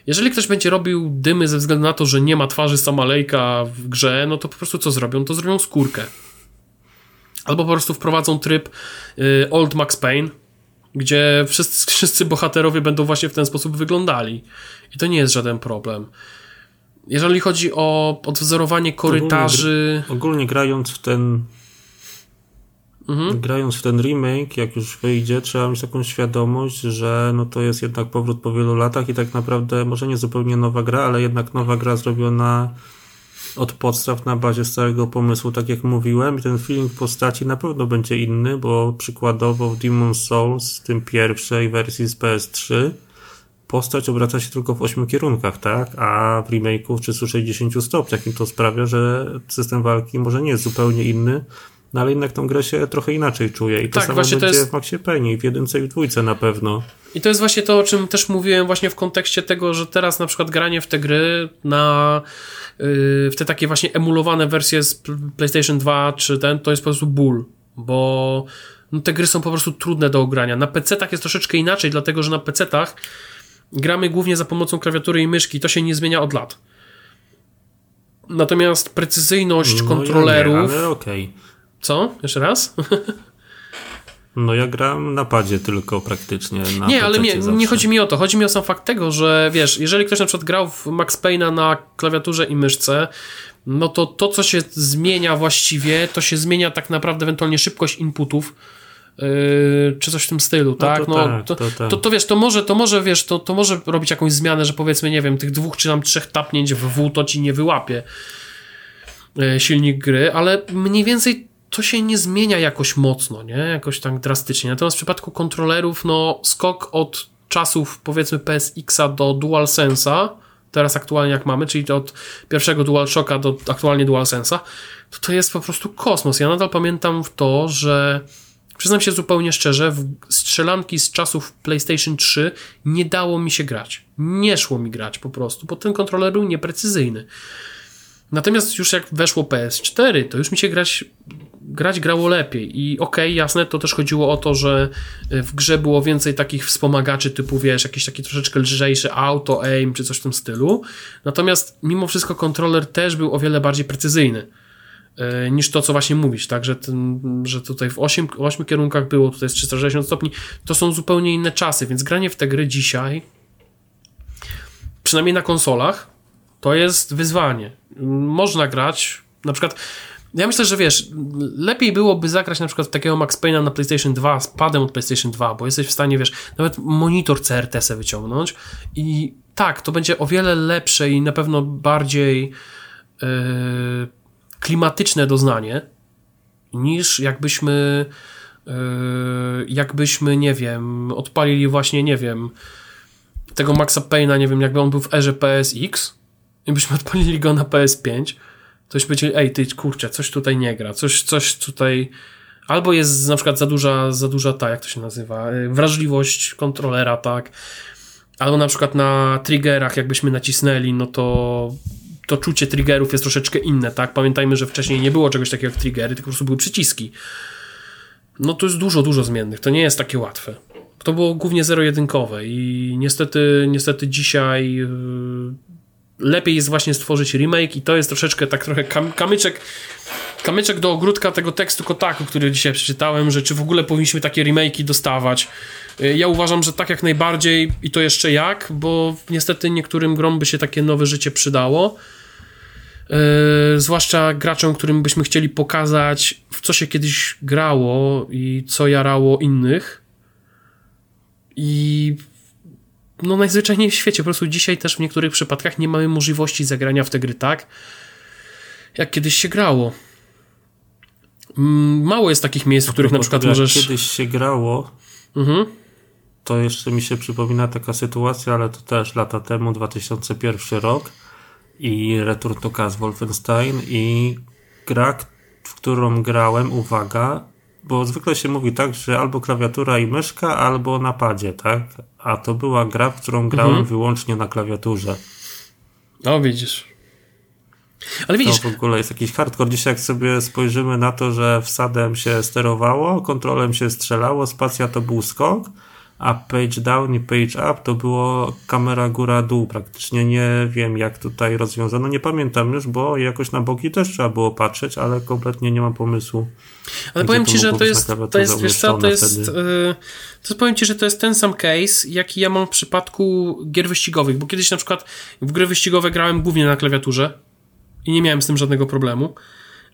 Jeżeli ktoś będzie robił dymy ze względu na to, że nie ma twarzy Samalejka w grze, no to po prostu co zrobią? To zrobią skórkę. Albo po prostu wprowadzą tryb y, Old Max Payne, gdzie wszyscy, wszyscy bohaterowie będą właśnie w ten sposób wyglądali. I to nie jest żaden problem. Jeżeli chodzi o odwzorowanie korytarzy. Ogólnie, ogólnie grając w ten Mhm. Grając w ten remake, jak już wyjdzie, trzeba mieć taką świadomość, że no to jest jednak powrót po wielu latach i tak naprawdę może nie zupełnie nowa gra, ale jednak nowa gra zrobiona od podstaw na bazie starego pomysłu, tak jak mówiłem, i ten feeling postaci na pewno będzie inny, bo przykładowo w Demon's Souls, tym pierwszej wersji z PS3, postać obraca się tylko w ośmiu kierunkach, tak? A w remake'u w 360 stopniach i to sprawia, że system walki może nie jest zupełnie inny, no ale jednak tą grę się trochę inaczej czuje i to tak, samo właśnie będzie to jest... w Maxie Payne w jedynce i w dwójce na pewno. I to jest właśnie to, o czym też mówiłem właśnie w kontekście tego, że teraz na przykład granie w te gry na yy, w te takie właśnie emulowane wersje z PlayStation 2 czy ten, to jest po prostu ból, bo no, te gry są po prostu trudne do ogrania. Na PC-tach jest troszeczkę inaczej, dlatego że na PC-tach gramy głównie za pomocą klawiatury i myszki, to się nie zmienia od lat. Natomiast precyzyjność no, kontrolerów. Ja nie, ale okej. Okay co? Jeszcze raz? No ja gram na padzie tylko praktycznie. nie, ale nie, nie chodzi mi o to. Chodzi mi o sam fakt tego, że wiesz, jeżeli ktoś na przykład grał w Max Payne'a na klawiaturze i myszce, no to to, co się zmienia właściwie, to się zmienia tak naprawdę ewentualnie szybkość inputów, Yy, czy coś w tym stylu, no tak? To, no, tak, to, to, tak. to, to, wiesz, to może, to może, wiesz, to, to może robić jakąś zmianę, że powiedzmy, nie wiem, tych dwóch czy tam trzech tapnięć w W to ci nie wyłapie yy, silnik gry, ale mniej więcej to się nie zmienia jakoś mocno, nie? Jakoś tak drastycznie. Natomiast w przypadku kontrolerów, no, skok od czasów powiedzmy PSX-a do DualSense'a, teraz aktualnie jak mamy, czyli od pierwszego DualShocka do aktualnie DualSense'a, to to jest po prostu kosmos. Ja nadal pamiętam to, że przyznam się zupełnie szczerze, w strzelanki z czasów PlayStation 3 nie dało mi się grać. Nie szło mi grać po prostu, bo ten kontroler był nieprecyzyjny. Natomiast już jak weszło PS4, to już mi się grać, grać grało lepiej. I okej, okay, jasne, to też chodziło o to, że w grze było więcej takich wspomagaczy typu, wiesz, jakiś taki troszeczkę lżejszy auto, aim, czy coś w tym stylu. Natomiast mimo wszystko kontroler też był o wiele bardziej precyzyjny e, niż to, co właśnie mówisz, tak, że, ten, że tutaj w 8, 8 kierunkach było, tutaj jest 360 stopni, to są zupełnie inne czasy, więc granie w te gry dzisiaj, przynajmniej na konsolach, to jest wyzwanie. Można grać, na przykład ja myślę, że wiesz, lepiej byłoby zagrać na przykład takiego Max Payne'a na PlayStation 2 z padem od PlayStation 2, bo jesteś w stanie, wiesz, nawet monitor CRT sobie wyciągnąć i tak, to będzie o wiele lepsze i na pewno bardziej yy, klimatyczne doznanie niż jakbyśmy yy, jakbyśmy, nie wiem, odpalili właśnie, nie wiem, tego Maxa Payne'a, nie wiem, jakby on był w erze PSX i byśmy odpalili go na PS5 Ktoś będzie, ej, ty kurczę, coś tutaj nie gra, coś, coś tutaj. Albo jest na przykład za duża, za duża ta, jak to się nazywa, y, wrażliwość kontrolera, tak. Albo na przykład na triggerach, jakbyśmy nacisnęli, no to to czucie triggerów jest troszeczkę inne, tak? Pamiętajmy, że wcześniej nie było czegoś takiego jak triggery, tylko po prostu były przyciski. No to jest dużo, dużo zmiennych. To nie jest takie łatwe. To było głównie zero-jedynkowe i niestety, niestety dzisiaj yy, lepiej jest właśnie stworzyć remake i to jest troszeczkę tak trochę kam kamyczek kamyczek do ogródka tego tekstu Kotaku, który dzisiaj przeczytałem, że czy w ogóle powinniśmy takie remake'i dostawać. Y, ja uważam, że tak jak najbardziej i to jeszcze jak, bo niestety niektórym grom by się takie nowe życie przydało. Yy, zwłaszcza graczom, którym byśmy chcieli pokazać, w co się kiedyś grało i co jarało innych. I no najzwyczajniej w świecie. Po prostu dzisiaj też w niektórych przypadkach nie mamy możliwości zagrania w te gry tak, jak kiedyś się grało. Mm, mało jest takich miejsc, w których na przykład możesz... kiedyś się grało, mhm. to jeszcze mi się przypomina taka sytuacja, ale to też lata temu, 2001 rok i Return to Cas Wolfenstein i gra, w którą grałem, uwaga, bo zwykle się mówi tak, że albo klawiatura i myszka, albo napadzie, tak? A to była gra, w którą grałem mhm. wyłącznie na klawiaturze. O, widzisz. Ale widzisz. To w ogóle jest jakiś hardcore. Dzisiaj jak sobie spojrzymy na to, że wsadem się sterowało, kontrolem się strzelało, spacja to był skok, a page down i page up to było kamera góra-dół. Praktycznie nie wiem, jak tutaj rozwiązano. Nie pamiętam już, bo jakoś na boki też trzeba było patrzeć, ale kompletnie nie mam pomysłu. Ale powiem ci, że to jest, to jest, wiesz co, to jest, yy, to powiem ci, że to jest ten sam case, jaki ja mam w przypadku gier wyścigowych, bo kiedyś na przykład w gry wyścigowe grałem głównie na klawiaturze i nie miałem z tym żadnego problemu,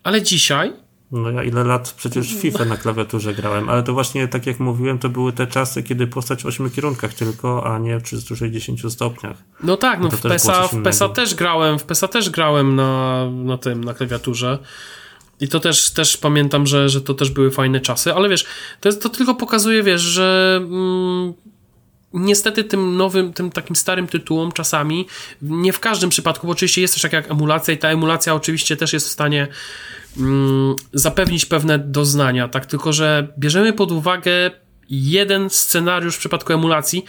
ale dzisiaj no ja ile lat przecież FIFA na klawiaturze grałem, ale to właśnie tak jak mówiłem, to były te czasy, kiedy postać w 8 kierunkach tylko, a nie w 360 stopniach. No tak, no w PESA, w PESA też grałem, w PESA też grałem na, na tym, na klawiaturze. I to też, też pamiętam, że, że to też były fajne czasy, ale wiesz, to, jest, to tylko pokazuje, wiesz, że mm, niestety tym nowym, tym takim starym tytułom czasami, nie w każdym przypadku, bo oczywiście jest też tak jak emulacja i ta emulacja oczywiście też jest w stanie zapewnić pewne doznania, tak, tylko że bierzemy pod uwagę jeden scenariusz w przypadku emulacji,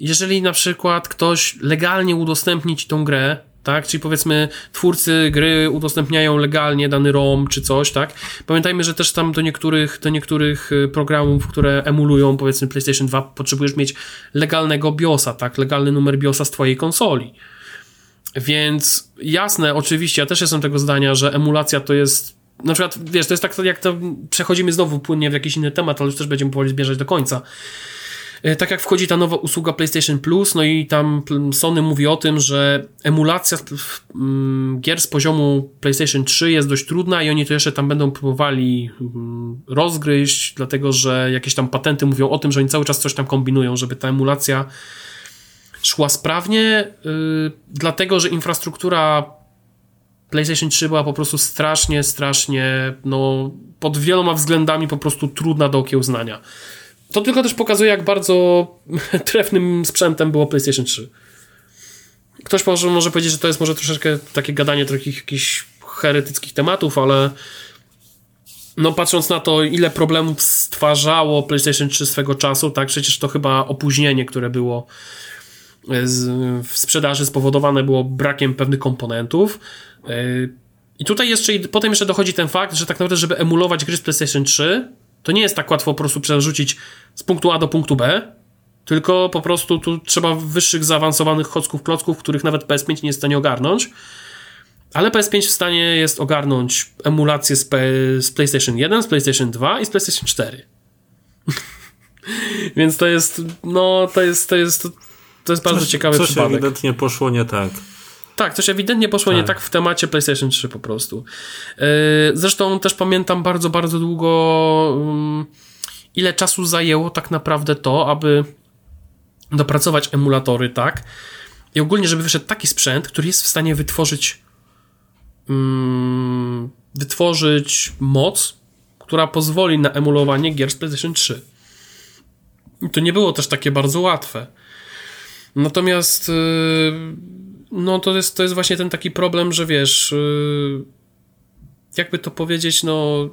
jeżeli na przykład ktoś legalnie udostępni ci tą grę, tak? Czyli powiedzmy, twórcy gry udostępniają legalnie dany ROM czy coś, tak? Pamiętajmy, że też tam do niektórych, do niektórych y, programów, które emulują, powiedzmy, PlayStation 2, potrzebujesz mieć legalnego BIOSa, tak? Legalny numer BIOSa z twojej konsoli. Więc jasne, oczywiście, ja też jestem tego zdania, że emulacja to jest. Na przykład, wiesz, to jest tak, jak to przechodzimy znowu płynnie w jakiś inny temat, ale już też będziemy powoli zbierzać do końca. E, tak jak wchodzi ta nowa usługa PlayStation Plus, no i tam Sony mówi o tym, że emulacja mm, gier z poziomu PlayStation 3 jest dość trudna i oni to jeszcze tam będą próbowali mm, rozgryźć, dlatego że jakieś tam patenty mówią o tym, że oni cały czas coś tam kombinują, żeby ta emulacja szła sprawnie, yy, dlatego że infrastruktura PlayStation 3 była po prostu strasznie, strasznie, no, pod wieloma względami po prostu trudna do okiełznania. to tylko też pokazuje, jak bardzo trefnym sprzętem było PlayStation 3. Ktoś może, może powiedzieć, że to jest może troszeczkę takie gadanie takich jakichś heretyckich tematów, ale no patrząc na to, ile problemów stwarzało PlayStation 3 swego czasu, tak, przecież to chyba opóźnienie, które było w sprzedaży spowodowane było brakiem pewnych komponentów. Yy, I tutaj jeszcze, potem jeszcze dochodzi ten fakt, że tak naprawdę, żeby emulować gry z PlayStation 3, to nie jest tak łatwo po prostu przerzucić z punktu A do punktu B, tylko po prostu tu trzeba wyższych, zaawansowanych chocków, klocków, których nawet PS5 nie jest w stanie ogarnąć. Ale PS5 w stanie jest ogarnąć emulację z, P z PlayStation 1, z PlayStation 2 i z PlayStation 4. Więc to jest, no, to jest, to jest, to jest bardzo coś, ciekawy coś przypadek. Coś ewidentnie poszło nie tak. Tak, coś ewidentnie poszło tak. nie tak w temacie PlayStation 3 po prostu. Yy, zresztą też pamiętam bardzo, bardzo długo, yy, ile czasu zajęło tak naprawdę to, aby dopracować emulatory, tak? I ogólnie, żeby wyszedł taki sprzęt, który jest w stanie wytworzyć mm, wytworzyć moc, która pozwoli na emulowanie gier z PlayStation 3. I to nie było też takie bardzo łatwe. Natomiast yy, no to jest, to jest właśnie ten taki problem, że wiesz, yy, jakby to powiedzieć, no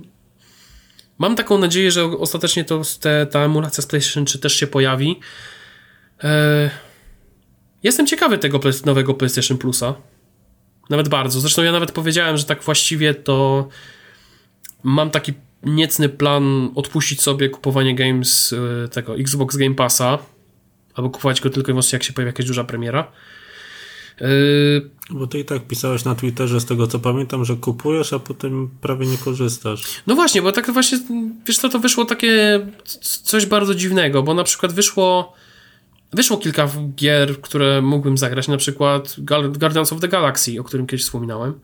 mam taką nadzieję, że ostatecznie to te, ta emulacja z PlayStation 3 też się pojawi. Yy, jestem ciekawy tego nowego PlayStation Plusa. Nawet bardzo. Zresztą ja nawet powiedziałem, że tak właściwie to mam taki niecny plan odpuścić sobie kupowanie games tego Xbox Game Passa albo kupować go tylko i wyłącznie jak się pojawi jakaś duża premiera. Yy... Bo ty i tak pisałeś na Twitterze z tego co pamiętam, że kupujesz, a potem prawie nie korzystasz. No właśnie, bo tak właśnie, wiesz co, to wyszło takie coś bardzo dziwnego, bo na przykład wyszło wyszło kilka gier, które mógłbym zagrać, na przykład Guardians of the Galaxy, o którym kiedyś wspominałem.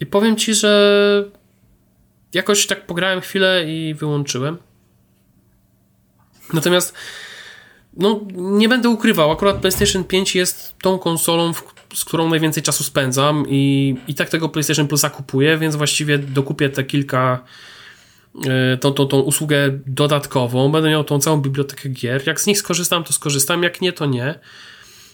I powiem ci, że jakoś tak pograłem chwilę i wyłączyłem. Natomiast no, nie będę ukrywał, akurat PlayStation 5 jest tą konsolą, z którą najwięcej czasu spędzam i, i tak tego PlayStation Plusa kupuję, więc właściwie dokupię te kilka e, tą, tą, tą usługę dodatkową, będę miał tą całą bibliotekę gier. Jak z nich skorzystam, to skorzystam, jak nie, to nie.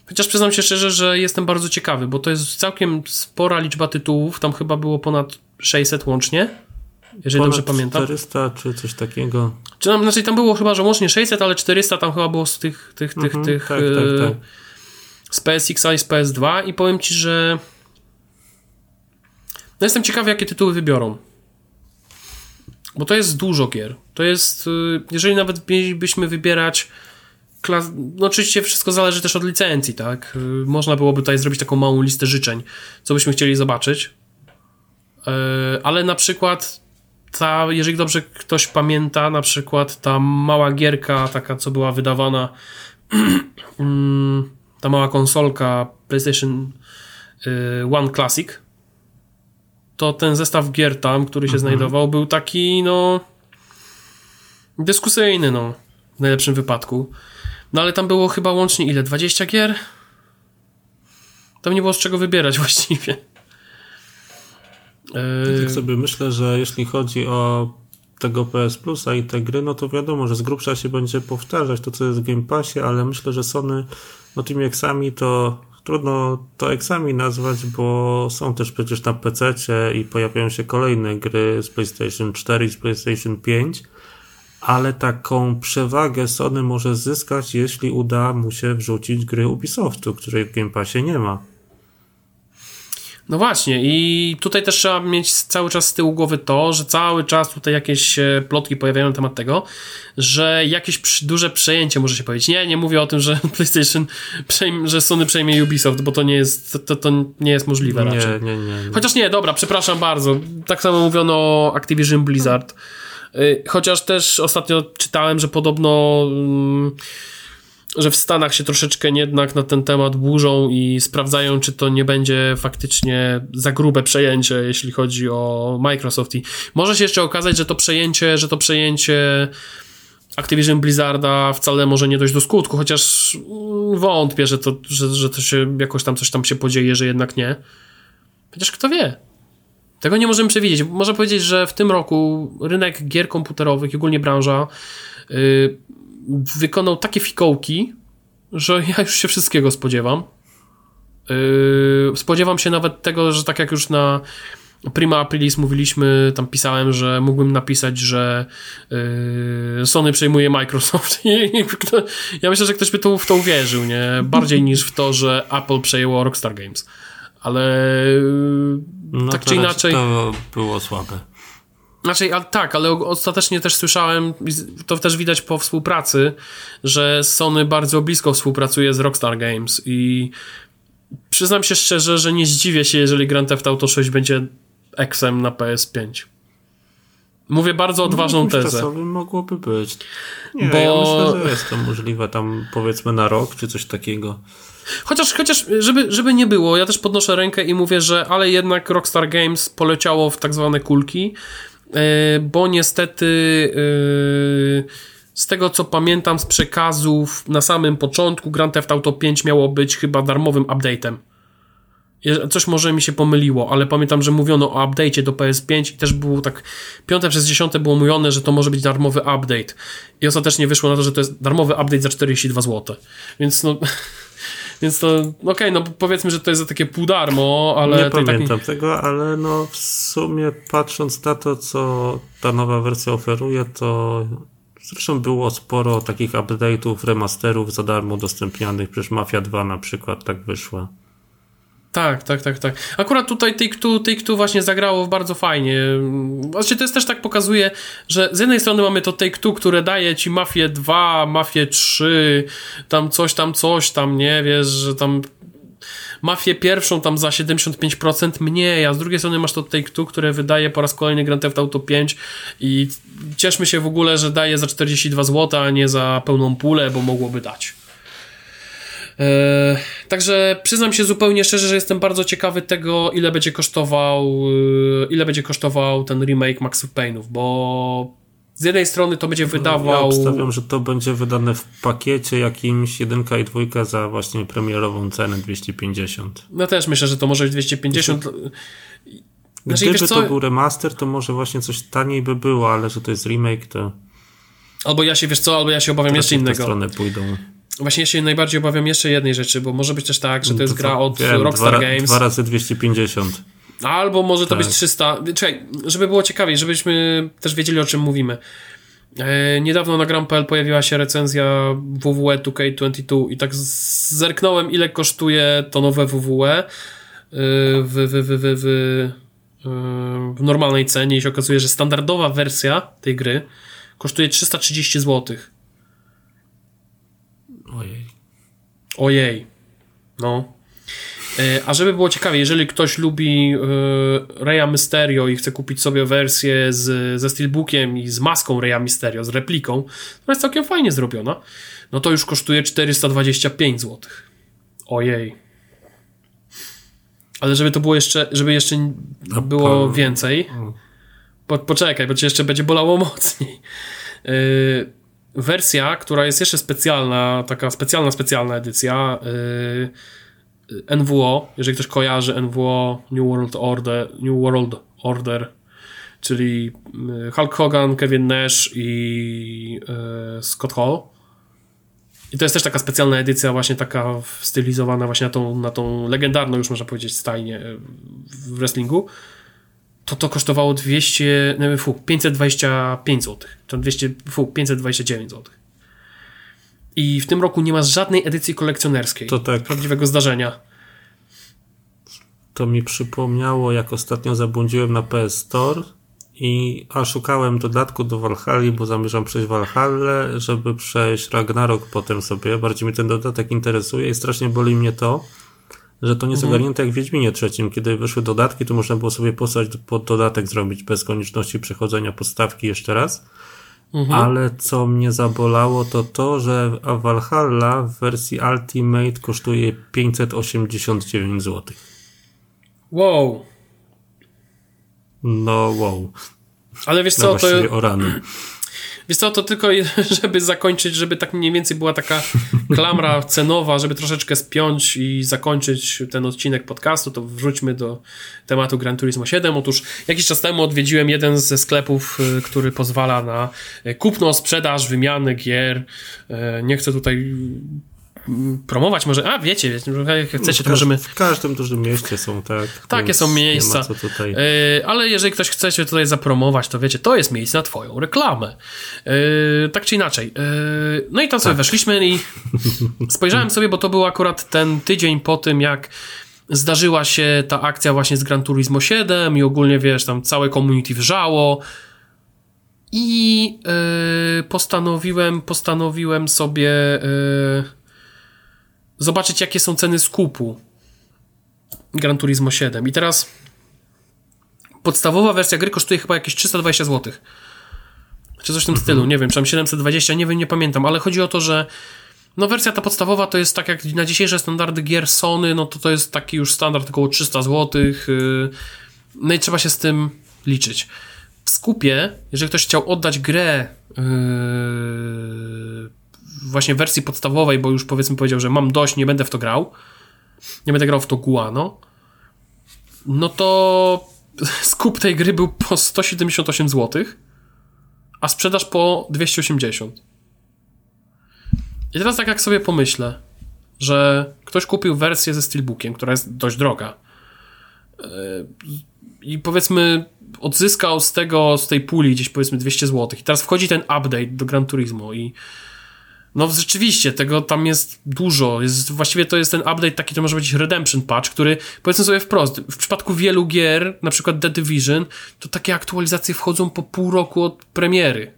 Chociaż przyznam się szczerze, że jestem bardzo ciekawy, bo to jest całkiem spora liczba tytułów, tam chyba było ponad 600 łącznie jeżeli Ponad dobrze pamiętam. 400 czy coś takiego. Czy tam, znaczy tam było chyba, że łącznie 600, ale 400 tam chyba było z tych, tych, tych, mhm, tych tak, tak, tak. z PSX i z PS2 i powiem Ci, że no jestem ciekawy, jakie tytuły wybiorą. Bo to jest dużo gier. To jest, y, jeżeli nawet mielibyśmy wybierać klas... no oczywiście wszystko zależy też od licencji, tak? Y, można byłoby tutaj zrobić taką małą listę życzeń, co byśmy chcieli zobaczyć. Y, ale na przykład ta, jeżeli dobrze ktoś pamięta, na przykład ta mała gierka, taka co była wydawana, mm, ta mała konsolka PlayStation y, One Classic, to ten zestaw gier tam, który się mhm. znajdował, był taki, no, dyskusyjny, no, w najlepszym wypadku. No ale tam było chyba łącznie ile? 20 gier? Tam nie było z czego wybierać właściwie. Ja tak sobie myślę, że jeśli chodzi o tego PS Plusa i te gry, no to wiadomo, że z grubsza się będzie powtarzać to, co jest w Game Passie, ale myślę, że Sony no tymi eksami to trudno to eksami nazwać, bo są też przecież na PC i pojawiają się kolejne gry z PlayStation 4 i z PlayStation 5, ale taką przewagę Sony może zyskać, jeśli uda mu się wrzucić gry Ubisoftu, której w Game Passie nie ma. No właśnie, i tutaj też trzeba mieć cały czas z tyłu głowy to, że cały czas tutaj jakieś plotki pojawiają na temat tego, że jakieś duże przejęcie może się powiedzieć. Nie, nie mówię o tym, że PlayStation, przejmie, że Sony przejmie Ubisoft, bo to nie jest, to, to nie jest możliwe nie, raczej. Nie, nie, nie. Chociaż nie, dobra, przepraszam bardzo. Tak samo mówiono o Activision Blizzard. Y, chociaż też ostatnio czytałem, że podobno. Hmm, że w Stanach się troszeczkę jednak na ten temat burzą i sprawdzają, czy to nie będzie faktycznie za grube przejęcie, jeśli chodzi o Microsoft. I może się jeszcze okazać, że to przejęcie, że to przejęcie Activision Blizzarda wcale może nie dojść do skutku, chociaż wątpię, że to, że, że to się jakoś tam coś tam się podzieje, że jednak nie. Chociaż kto wie. Tego nie możemy przewidzieć. Można powiedzieć, że w tym roku rynek gier komputerowych ogólnie branża yy, wykonał takie fikołki, że ja już się wszystkiego spodziewam. Yy, spodziewam się nawet tego, że tak jak już na Prima Aprilis mówiliśmy, tam pisałem, że mógłbym napisać, że yy, Sony przejmuje Microsoft i ja myślę, że ktoś by to, w to uwierzył, nie? Bardziej niż w to, że Apple przejęło Rockstar Games. Ale yy, No tak czy inaczej... To było słabe. Znaczy, ale tak, ale ostatecznie też słyszałem, to też widać po współpracy, że Sony bardzo blisko współpracuje z Rockstar Games i przyznam się szczerze, że nie zdziwię się, jeżeli Grand Theft Auto 6 będzie Xem na PS5. Mówię bardzo odważną Jakimś tezę. czasowym mogłoby być. Nie, Bo- ja myślę, że jest to możliwe tam powiedzmy na rok czy coś takiego. Chociaż, chociaż żeby, żeby nie było, ja też podnoszę rękę i mówię, że ale jednak Rockstar Games poleciało w tak zwane kulki, bo niestety yy, z tego co pamiętam z przekazów na samym początku Grand Theft Auto 5 miało być chyba darmowym update'em. Coś może mi się pomyliło, ale pamiętam, że mówiono o update'cie do PS5 i też było tak piąte przez dziesiąte było mówione, że to może być darmowy update. I ostatecznie wyszło na to, że to jest darmowy update za 42 zł. Więc no... Więc to, okej, no powiedzmy, że to jest za takie pół darmo, ale nie i tak pamiętam tego, ale no w sumie patrząc na to, co ta nowa wersja oferuje, to zresztą było sporo takich update'ów, remasterów za darmo udostępnianych, przecież Mafia 2 na przykład tak wyszła. Tak, tak, tak, tak. Akurat tutaj Take-Two, Take-Two właśnie zagrało bardzo fajnie. Właściwie to jest też tak pokazuje, że z jednej strony mamy to Take-Two, które daje ci Mafię 2, Mafię 3, tam coś tam, coś tam, nie, wiesz, że tam Mafię pierwszą tam za 75% mniej, a z drugiej strony masz to Take-Two, które wydaje po raz kolejny Grand Theft Auto 5 i cieszmy się w ogóle, że daje za 42 zł, a nie za pełną pulę, bo mogłoby dać. Eee, także przyznam się zupełnie szczerze, że jestem bardzo ciekawy tego, ile będzie kosztował, yy, ile będzie kosztował ten remake Max Payne'ów, bo z jednej strony to będzie Ja wydawał. obstawiam, że to będzie wydane w pakiecie jakimś jedynka i dwójka za właśnie premierową cenę 250. No też myślę, że to może być 250. Znaczy, Gdyby wiesz to był remaster, to może właśnie coś taniej by było, ale że to jest remake, to Albo ja się wiesz co, albo ja się obawiam jeszcze w tę innego. stronę pójdą. Właśnie ja się najbardziej obawiam jeszcze jednej rzeczy, bo może być też tak, że to jest To gra od Wiem, Rockstar dwa, Games. Dwa razy 250. Albo może to Tak. być 300. Czekaj, żeby było ciekawiej, żebyśmy też wiedzieli o czym mówimy. E, niedawno na Gram.pl pojawiła się recenzja WWE 2K22 i tak zerknąłem ile kosztuje to nowe WWE e, w, w, w, w, w, e, w normalnej cenie i się okazuje, że standardowa wersja tej gry kosztuje 330 zł. Ojej. Ojej. No. E, A żeby było ciekawie, jeżeli ktoś lubi e, Reya Mysterio i chce kupić sobie wersję z, ze Steelbookiem i z maską Reya Mysterio, z repliką, która jest całkiem fajnie zrobiona, no to już kosztuje 425 zł. Ojej. Ale żeby to było jeszcze, żeby jeszcze A było więcej, po, poczekaj, bo cię jeszcze będzie bolało mocniej. Yy, wersja, która jest jeszcze specjalna, taka specjalna, specjalna edycja yy, NWO, jeżeli ktoś kojarzy NWO New World Order, New World Order czyli yy, Hulk Hogan, Kevin Nash i yy, Scott Hall. I to jest też taka specjalna edycja, właśnie taka stylizowana właśnie na tą, na tą legendarną, już można powiedzieć, stajnię w wrestlingu to to kosztowało 200, nie, fu, 525 zł. To 200, fu, 529 zł. I w tym roku nie ma żadnej edycji kolekcjonerskiej. To tak. Prawdziwego zdarzenia. To mi przypomniało, jak ostatnio zabłądziłem na PS Store i a szukałem dodatku do Valhalla, bo zamierzam przejść Valhalla, żeby przejść Ragnarok potem sobie. Bardziej mnie ten dodatek interesuje i strasznie boli mnie to, że to nie jest ogarnięte jak w Wiedźminie trzecim. Kiedy wyszły dodatki, to można było sobie posłać pod dodatek zrobić bez konieczności przechodzenia podstawki jeszcze raz. Ale co mnie zabolało, to to, że Valhalla w wersji Ultimate kosztuje 589 zł. Wow. No wow. Ale wiesz No co, to, właściwie o rany. Wiesz co, to tylko żeby zakończyć, żeby tak mniej więcej była taka klamra cenowa, żeby troszeczkę spiąć i zakończyć ten odcinek podcastu, to wróćmy do tematu Gran Turismo 7. Otóż jakiś czas temu odwiedziłem jeden ze sklepów, y, który pozwala na kupno, sprzedaż, wymianę gier. Y, nie chcę tutaj promować może, a wiecie, wiecie jak chcecie, to możemy... W każdym dużym mieście są, tak? Takie są miejsca. Ma co tutaj... Yy, ale jeżeli ktoś chce się tutaj zapromować, to wiecie, to jest miejsce na twoją reklamę. Yy, tak czy inaczej. Yy, no i tam sobie tak. weszliśmy i spojrzałem sobie, bo to był akurat ten tydzień po tym, jak zdarzyła się ta akcja właśnie z Gran Turismo 7 i ogólnie, wiesz, tam całe community wrzało. I yy, postanowiłem, postanowiłem sobie yy, zobaczyć, jakie są ceny skupu Gran Turismo 7. I teraz podstawowa wersja gry kosztuje chyba jakieś 320 zł. Czy coś w tym stylu, nie wiem, czy tam 720, nie wiem, nie pamiętam, ale chodzi o to, że no wersja ta podstawowa to jest tak jak na dzisiejsze standardy gier Sony, no to to jest taki już standard około 300 zł. Y, no i trzeba się z tym liczyć. W skupie, jeżeli ktoś chciał oddać grę yy, właśnie wersji podstawowej, bo już powiedzmy powiedział, że mam dość, nie będę w to grał, nie będę grał w to Guano, no to skup tej gry był po 178 zł, a sprzedaż po 280. I teraz tak jak sobie pomyślę, że ktoś kupił wersję ze Steelbookiem, która jest dość droga yy, i powiedzmy odzyskał z tego, z tej puli gdzieś powiedzmy 200 zł i teraz wchodzi ten update do Gran Turismo i no rzeczywiście, tego tam jest dużo. Jest, właściwie to jest ten update taki, to może być Redemption Patch, który powiedzmy sobie wprost, w przypadku wielu gier, na przykład The Division, to takie aktualizacje wchodzą po pół roku od premiery.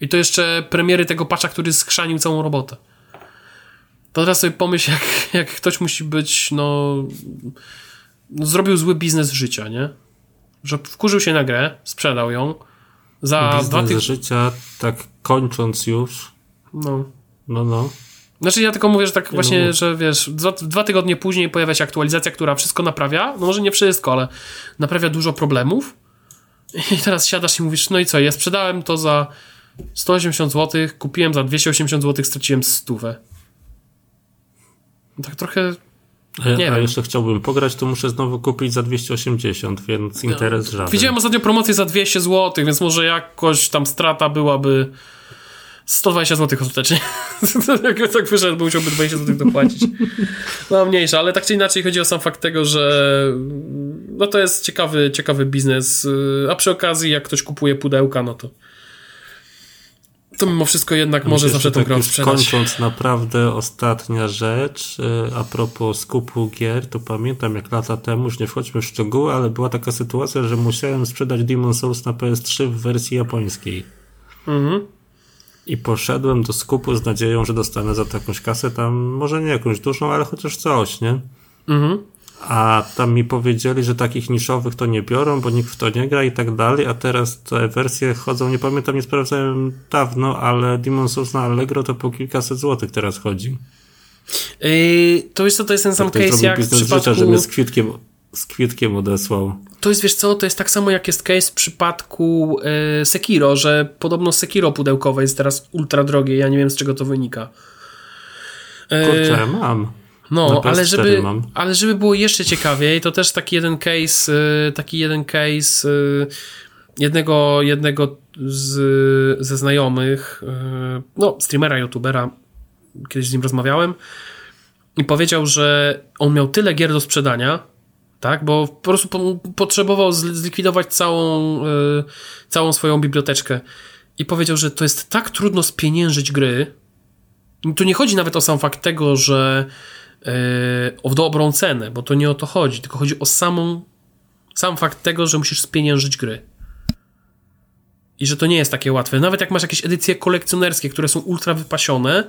I to jeszcze premiery tego patcha, który skrzanił całą robotę. To teraz sobie pomyśl, jak, jak ktoś musi być, no, no zrobił zły biznes życia, nie? Że wkurzył się na grę, sprzedał ją, za biznes dwa tygodnie. życia, tak kończąc już, no. No, no. Znaczy ja tylko mówię, że tak właśnie, no. że wiesz, dwa, dwa, tygodnie później pojawia się aktualizacja, która wszystko naprawia, no może nie wszystko, ale naprawia dużo problemów i teraz siadasz i mówisz, no i co, ja sprzedałem to za 180 zł, kupiłem za 280 zł, straciłem stówę. No tak trochę a, nie a wiem. jeszcze chciałbym pograć, to muszę znowu kupić za 280, więc interes żaden. Widziałem ostatnio promocję za 200 zł, więc może jakoś tam strata byłaby 120 zł ostatecznie. Jak tak wyszedł, bo musiałby 20 zł dopłacić. No mniejsza, ale tak czy inaczej chodzi o sam fakt tego, że no to jest ciekawy, ciekawy biznes, a przy okazji jak ktoś kupuje pudełka, no to to mimo wszystko jednak może zawsze tą tak grę sprzedać. Kończąc naprawdę ostatnia rzecz, e, a propos skupu gier, to pamiętam jak lata temu, już nie wchodźmy w szczegóły, ale była taka sytuacja, że musiałem sprzedać Demon Souls na PS3 w wersji japońskiej. Mhm. I poszedłem do skupu z nadzieją, że dostanę za to jakąś kasę tam, może nie jakąś dużą, ale chociaż coś, nie? Mhm. A tam mi powiedzieli, że takich niszowych to nie biorą, bo nikt w to nie gra i tak dalej, a teraz te wersje chodzą, nie pamiętam, nie sprawdzałem dawno, ale Demon Souls na Allegro to po kilkaset złotych teraz chodzi. Yy, to jest to, to jest ten sam case jak w przypadku... Życia, że mnie z kwitkiem z kwitkiem odesłał. To jest, wiesz co, to jest tak samo jak jest case w przypadku e, Sekiro, że podobno Sekiro pudełkowe jest teraz ultra drogie, ja nie wiem z czego to wynika. E, Kurczę, mam. No, ale żeby, mam. ale żeby było jeszcze ciekawiej, to też taki jeden case, e, taki jeden case jednego, jednego z, ze znajomych, no, streamera, youtubera, kiedyś z nim rozmawiałem i powiedział, że on miał tyle gier do sprzedania, tak? Bo po prostu po, potrzebował zlikwidować całą, y, całą swoją biblioteczkę i powiedział, że to jest tak trudno spieniężyć gry. Tu nie chodzi nawet o sam fakt tego, że y, o dobrą cenę, bo to nie o to chodzi, tylko chodzi o samą, sam fakt tego, że musisz spieniężyć gry. I że to nie jest takie łatwe. Nawet jak masz jakieś edycje kolekcjonerskie, które są ultra wypasione,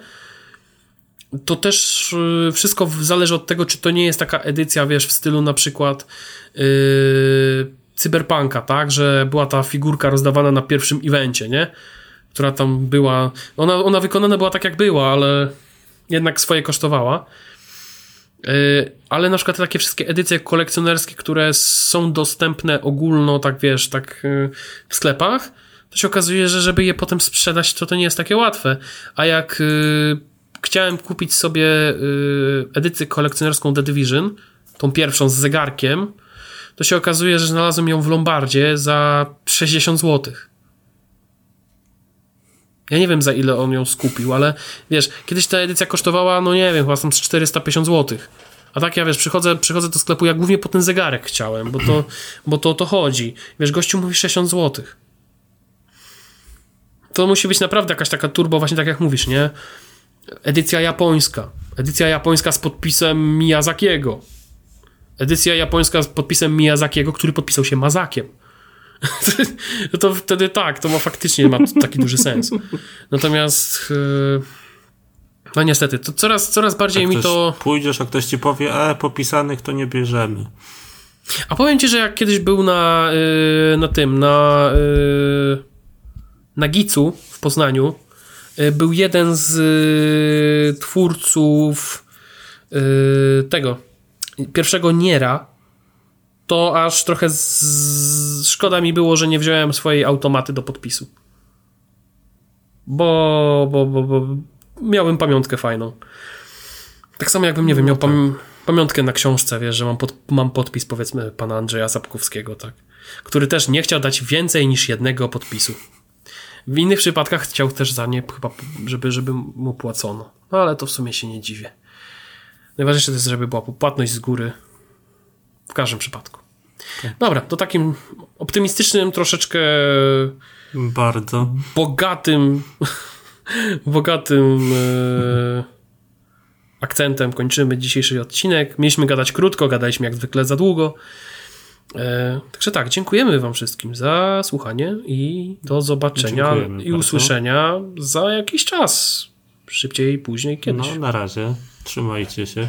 to też y, wszystko zależy od tego, czy to nie jest taka edycja, wiesz, w stylu na przykład yy, Cyberpunka, tak, że była ta figurka rozdawana na pierwszym evencie, nie? Która tam była, ona, ona wykonana była tak jak była, ale jednak swoje kosztowała. Yy, ale na przykład takie wszystkie edycje kolekcjonerskie, które są dostępne ogólno, tak wiesz, tak yy, w sklepach, to się okazuje, że żeby je potem sprzedać, to to nie jest takie łatwe. A jak y, chciałem kupić sobie y, edycję kolekcjonerską The Division, tą pierwszą z zegarkiem, to się okazuje, że znalazłem ją w Lombardzie za 60 zł. Ja nie wiem za ile on ją skupił, ale wiesz, kiedyś ta edycja kosztowała, no nie wiem, chyba tam z 450 zł. A tak ja wiesz, przychodzę, przychodzę do sklepu, ja głównie po ten zegarek chciałem, bo to, bo to to chodzi. Wiesz, gościu mówi 60 zł. To musi być naprawdę jakaś taka turbo, właśnie tak jak mówisz, nie? Edycja japońska. Edycja japońska z podpisem Miyazakiego. Edycja japońska z podpisem Miyazakiego, który podpisał się Mazakiem. to wtedy tak, to ma faktycznie ma taki duży sens. Natomiast yy, no niestety, to coraz, coraz bardziej Jak mi to... Pójdziesz, a ktoś ci powie, e, popisanych to nie bierzemy. A powiem ci, że jak kiedyś był na, yy, na tym, na yy, na Gicu w Poznaniu, był jeden z yy, twórców yy, tego pierwszego Niera, to aż trochę z, szkoda mi było, że nie wziąłem swojej automaty do podpisu. Bo, bo, bo, bo miałem pamiątkę fajną. Tak samo jakbym, nie wiem, miał pam pamiątkę na książce, wiesz, że mam, pod, mam podpis, powiedzmy, pana Andrzeja Sapkowskiego, tak, który też nie chciał dać więcej niż jednego podpisu. W innych przypadkach chciał też za nie chyba, żeby, żeby mu płacono. No ale to w sumie się nie dziwię. Najważniejsze to jest, żeby była płatność z góry. W każdym przypadku. Dobra, to takim optymistycznym, troszeczkę Bardzo. bogatym, bogatym e, akcentem kończymy dzisiejszy odcinek. Mieliśmy gadać krótko, gadaliśmy jak zwykle za długo. E, także tak, dziękujemy Wam wszystkim za słuchanie i do zobaczenia Dziękujemy i bardzo. usłyszenia za jakiś czas. Szybciej, później, kiedyś. No, na razie. Trzymajcie się.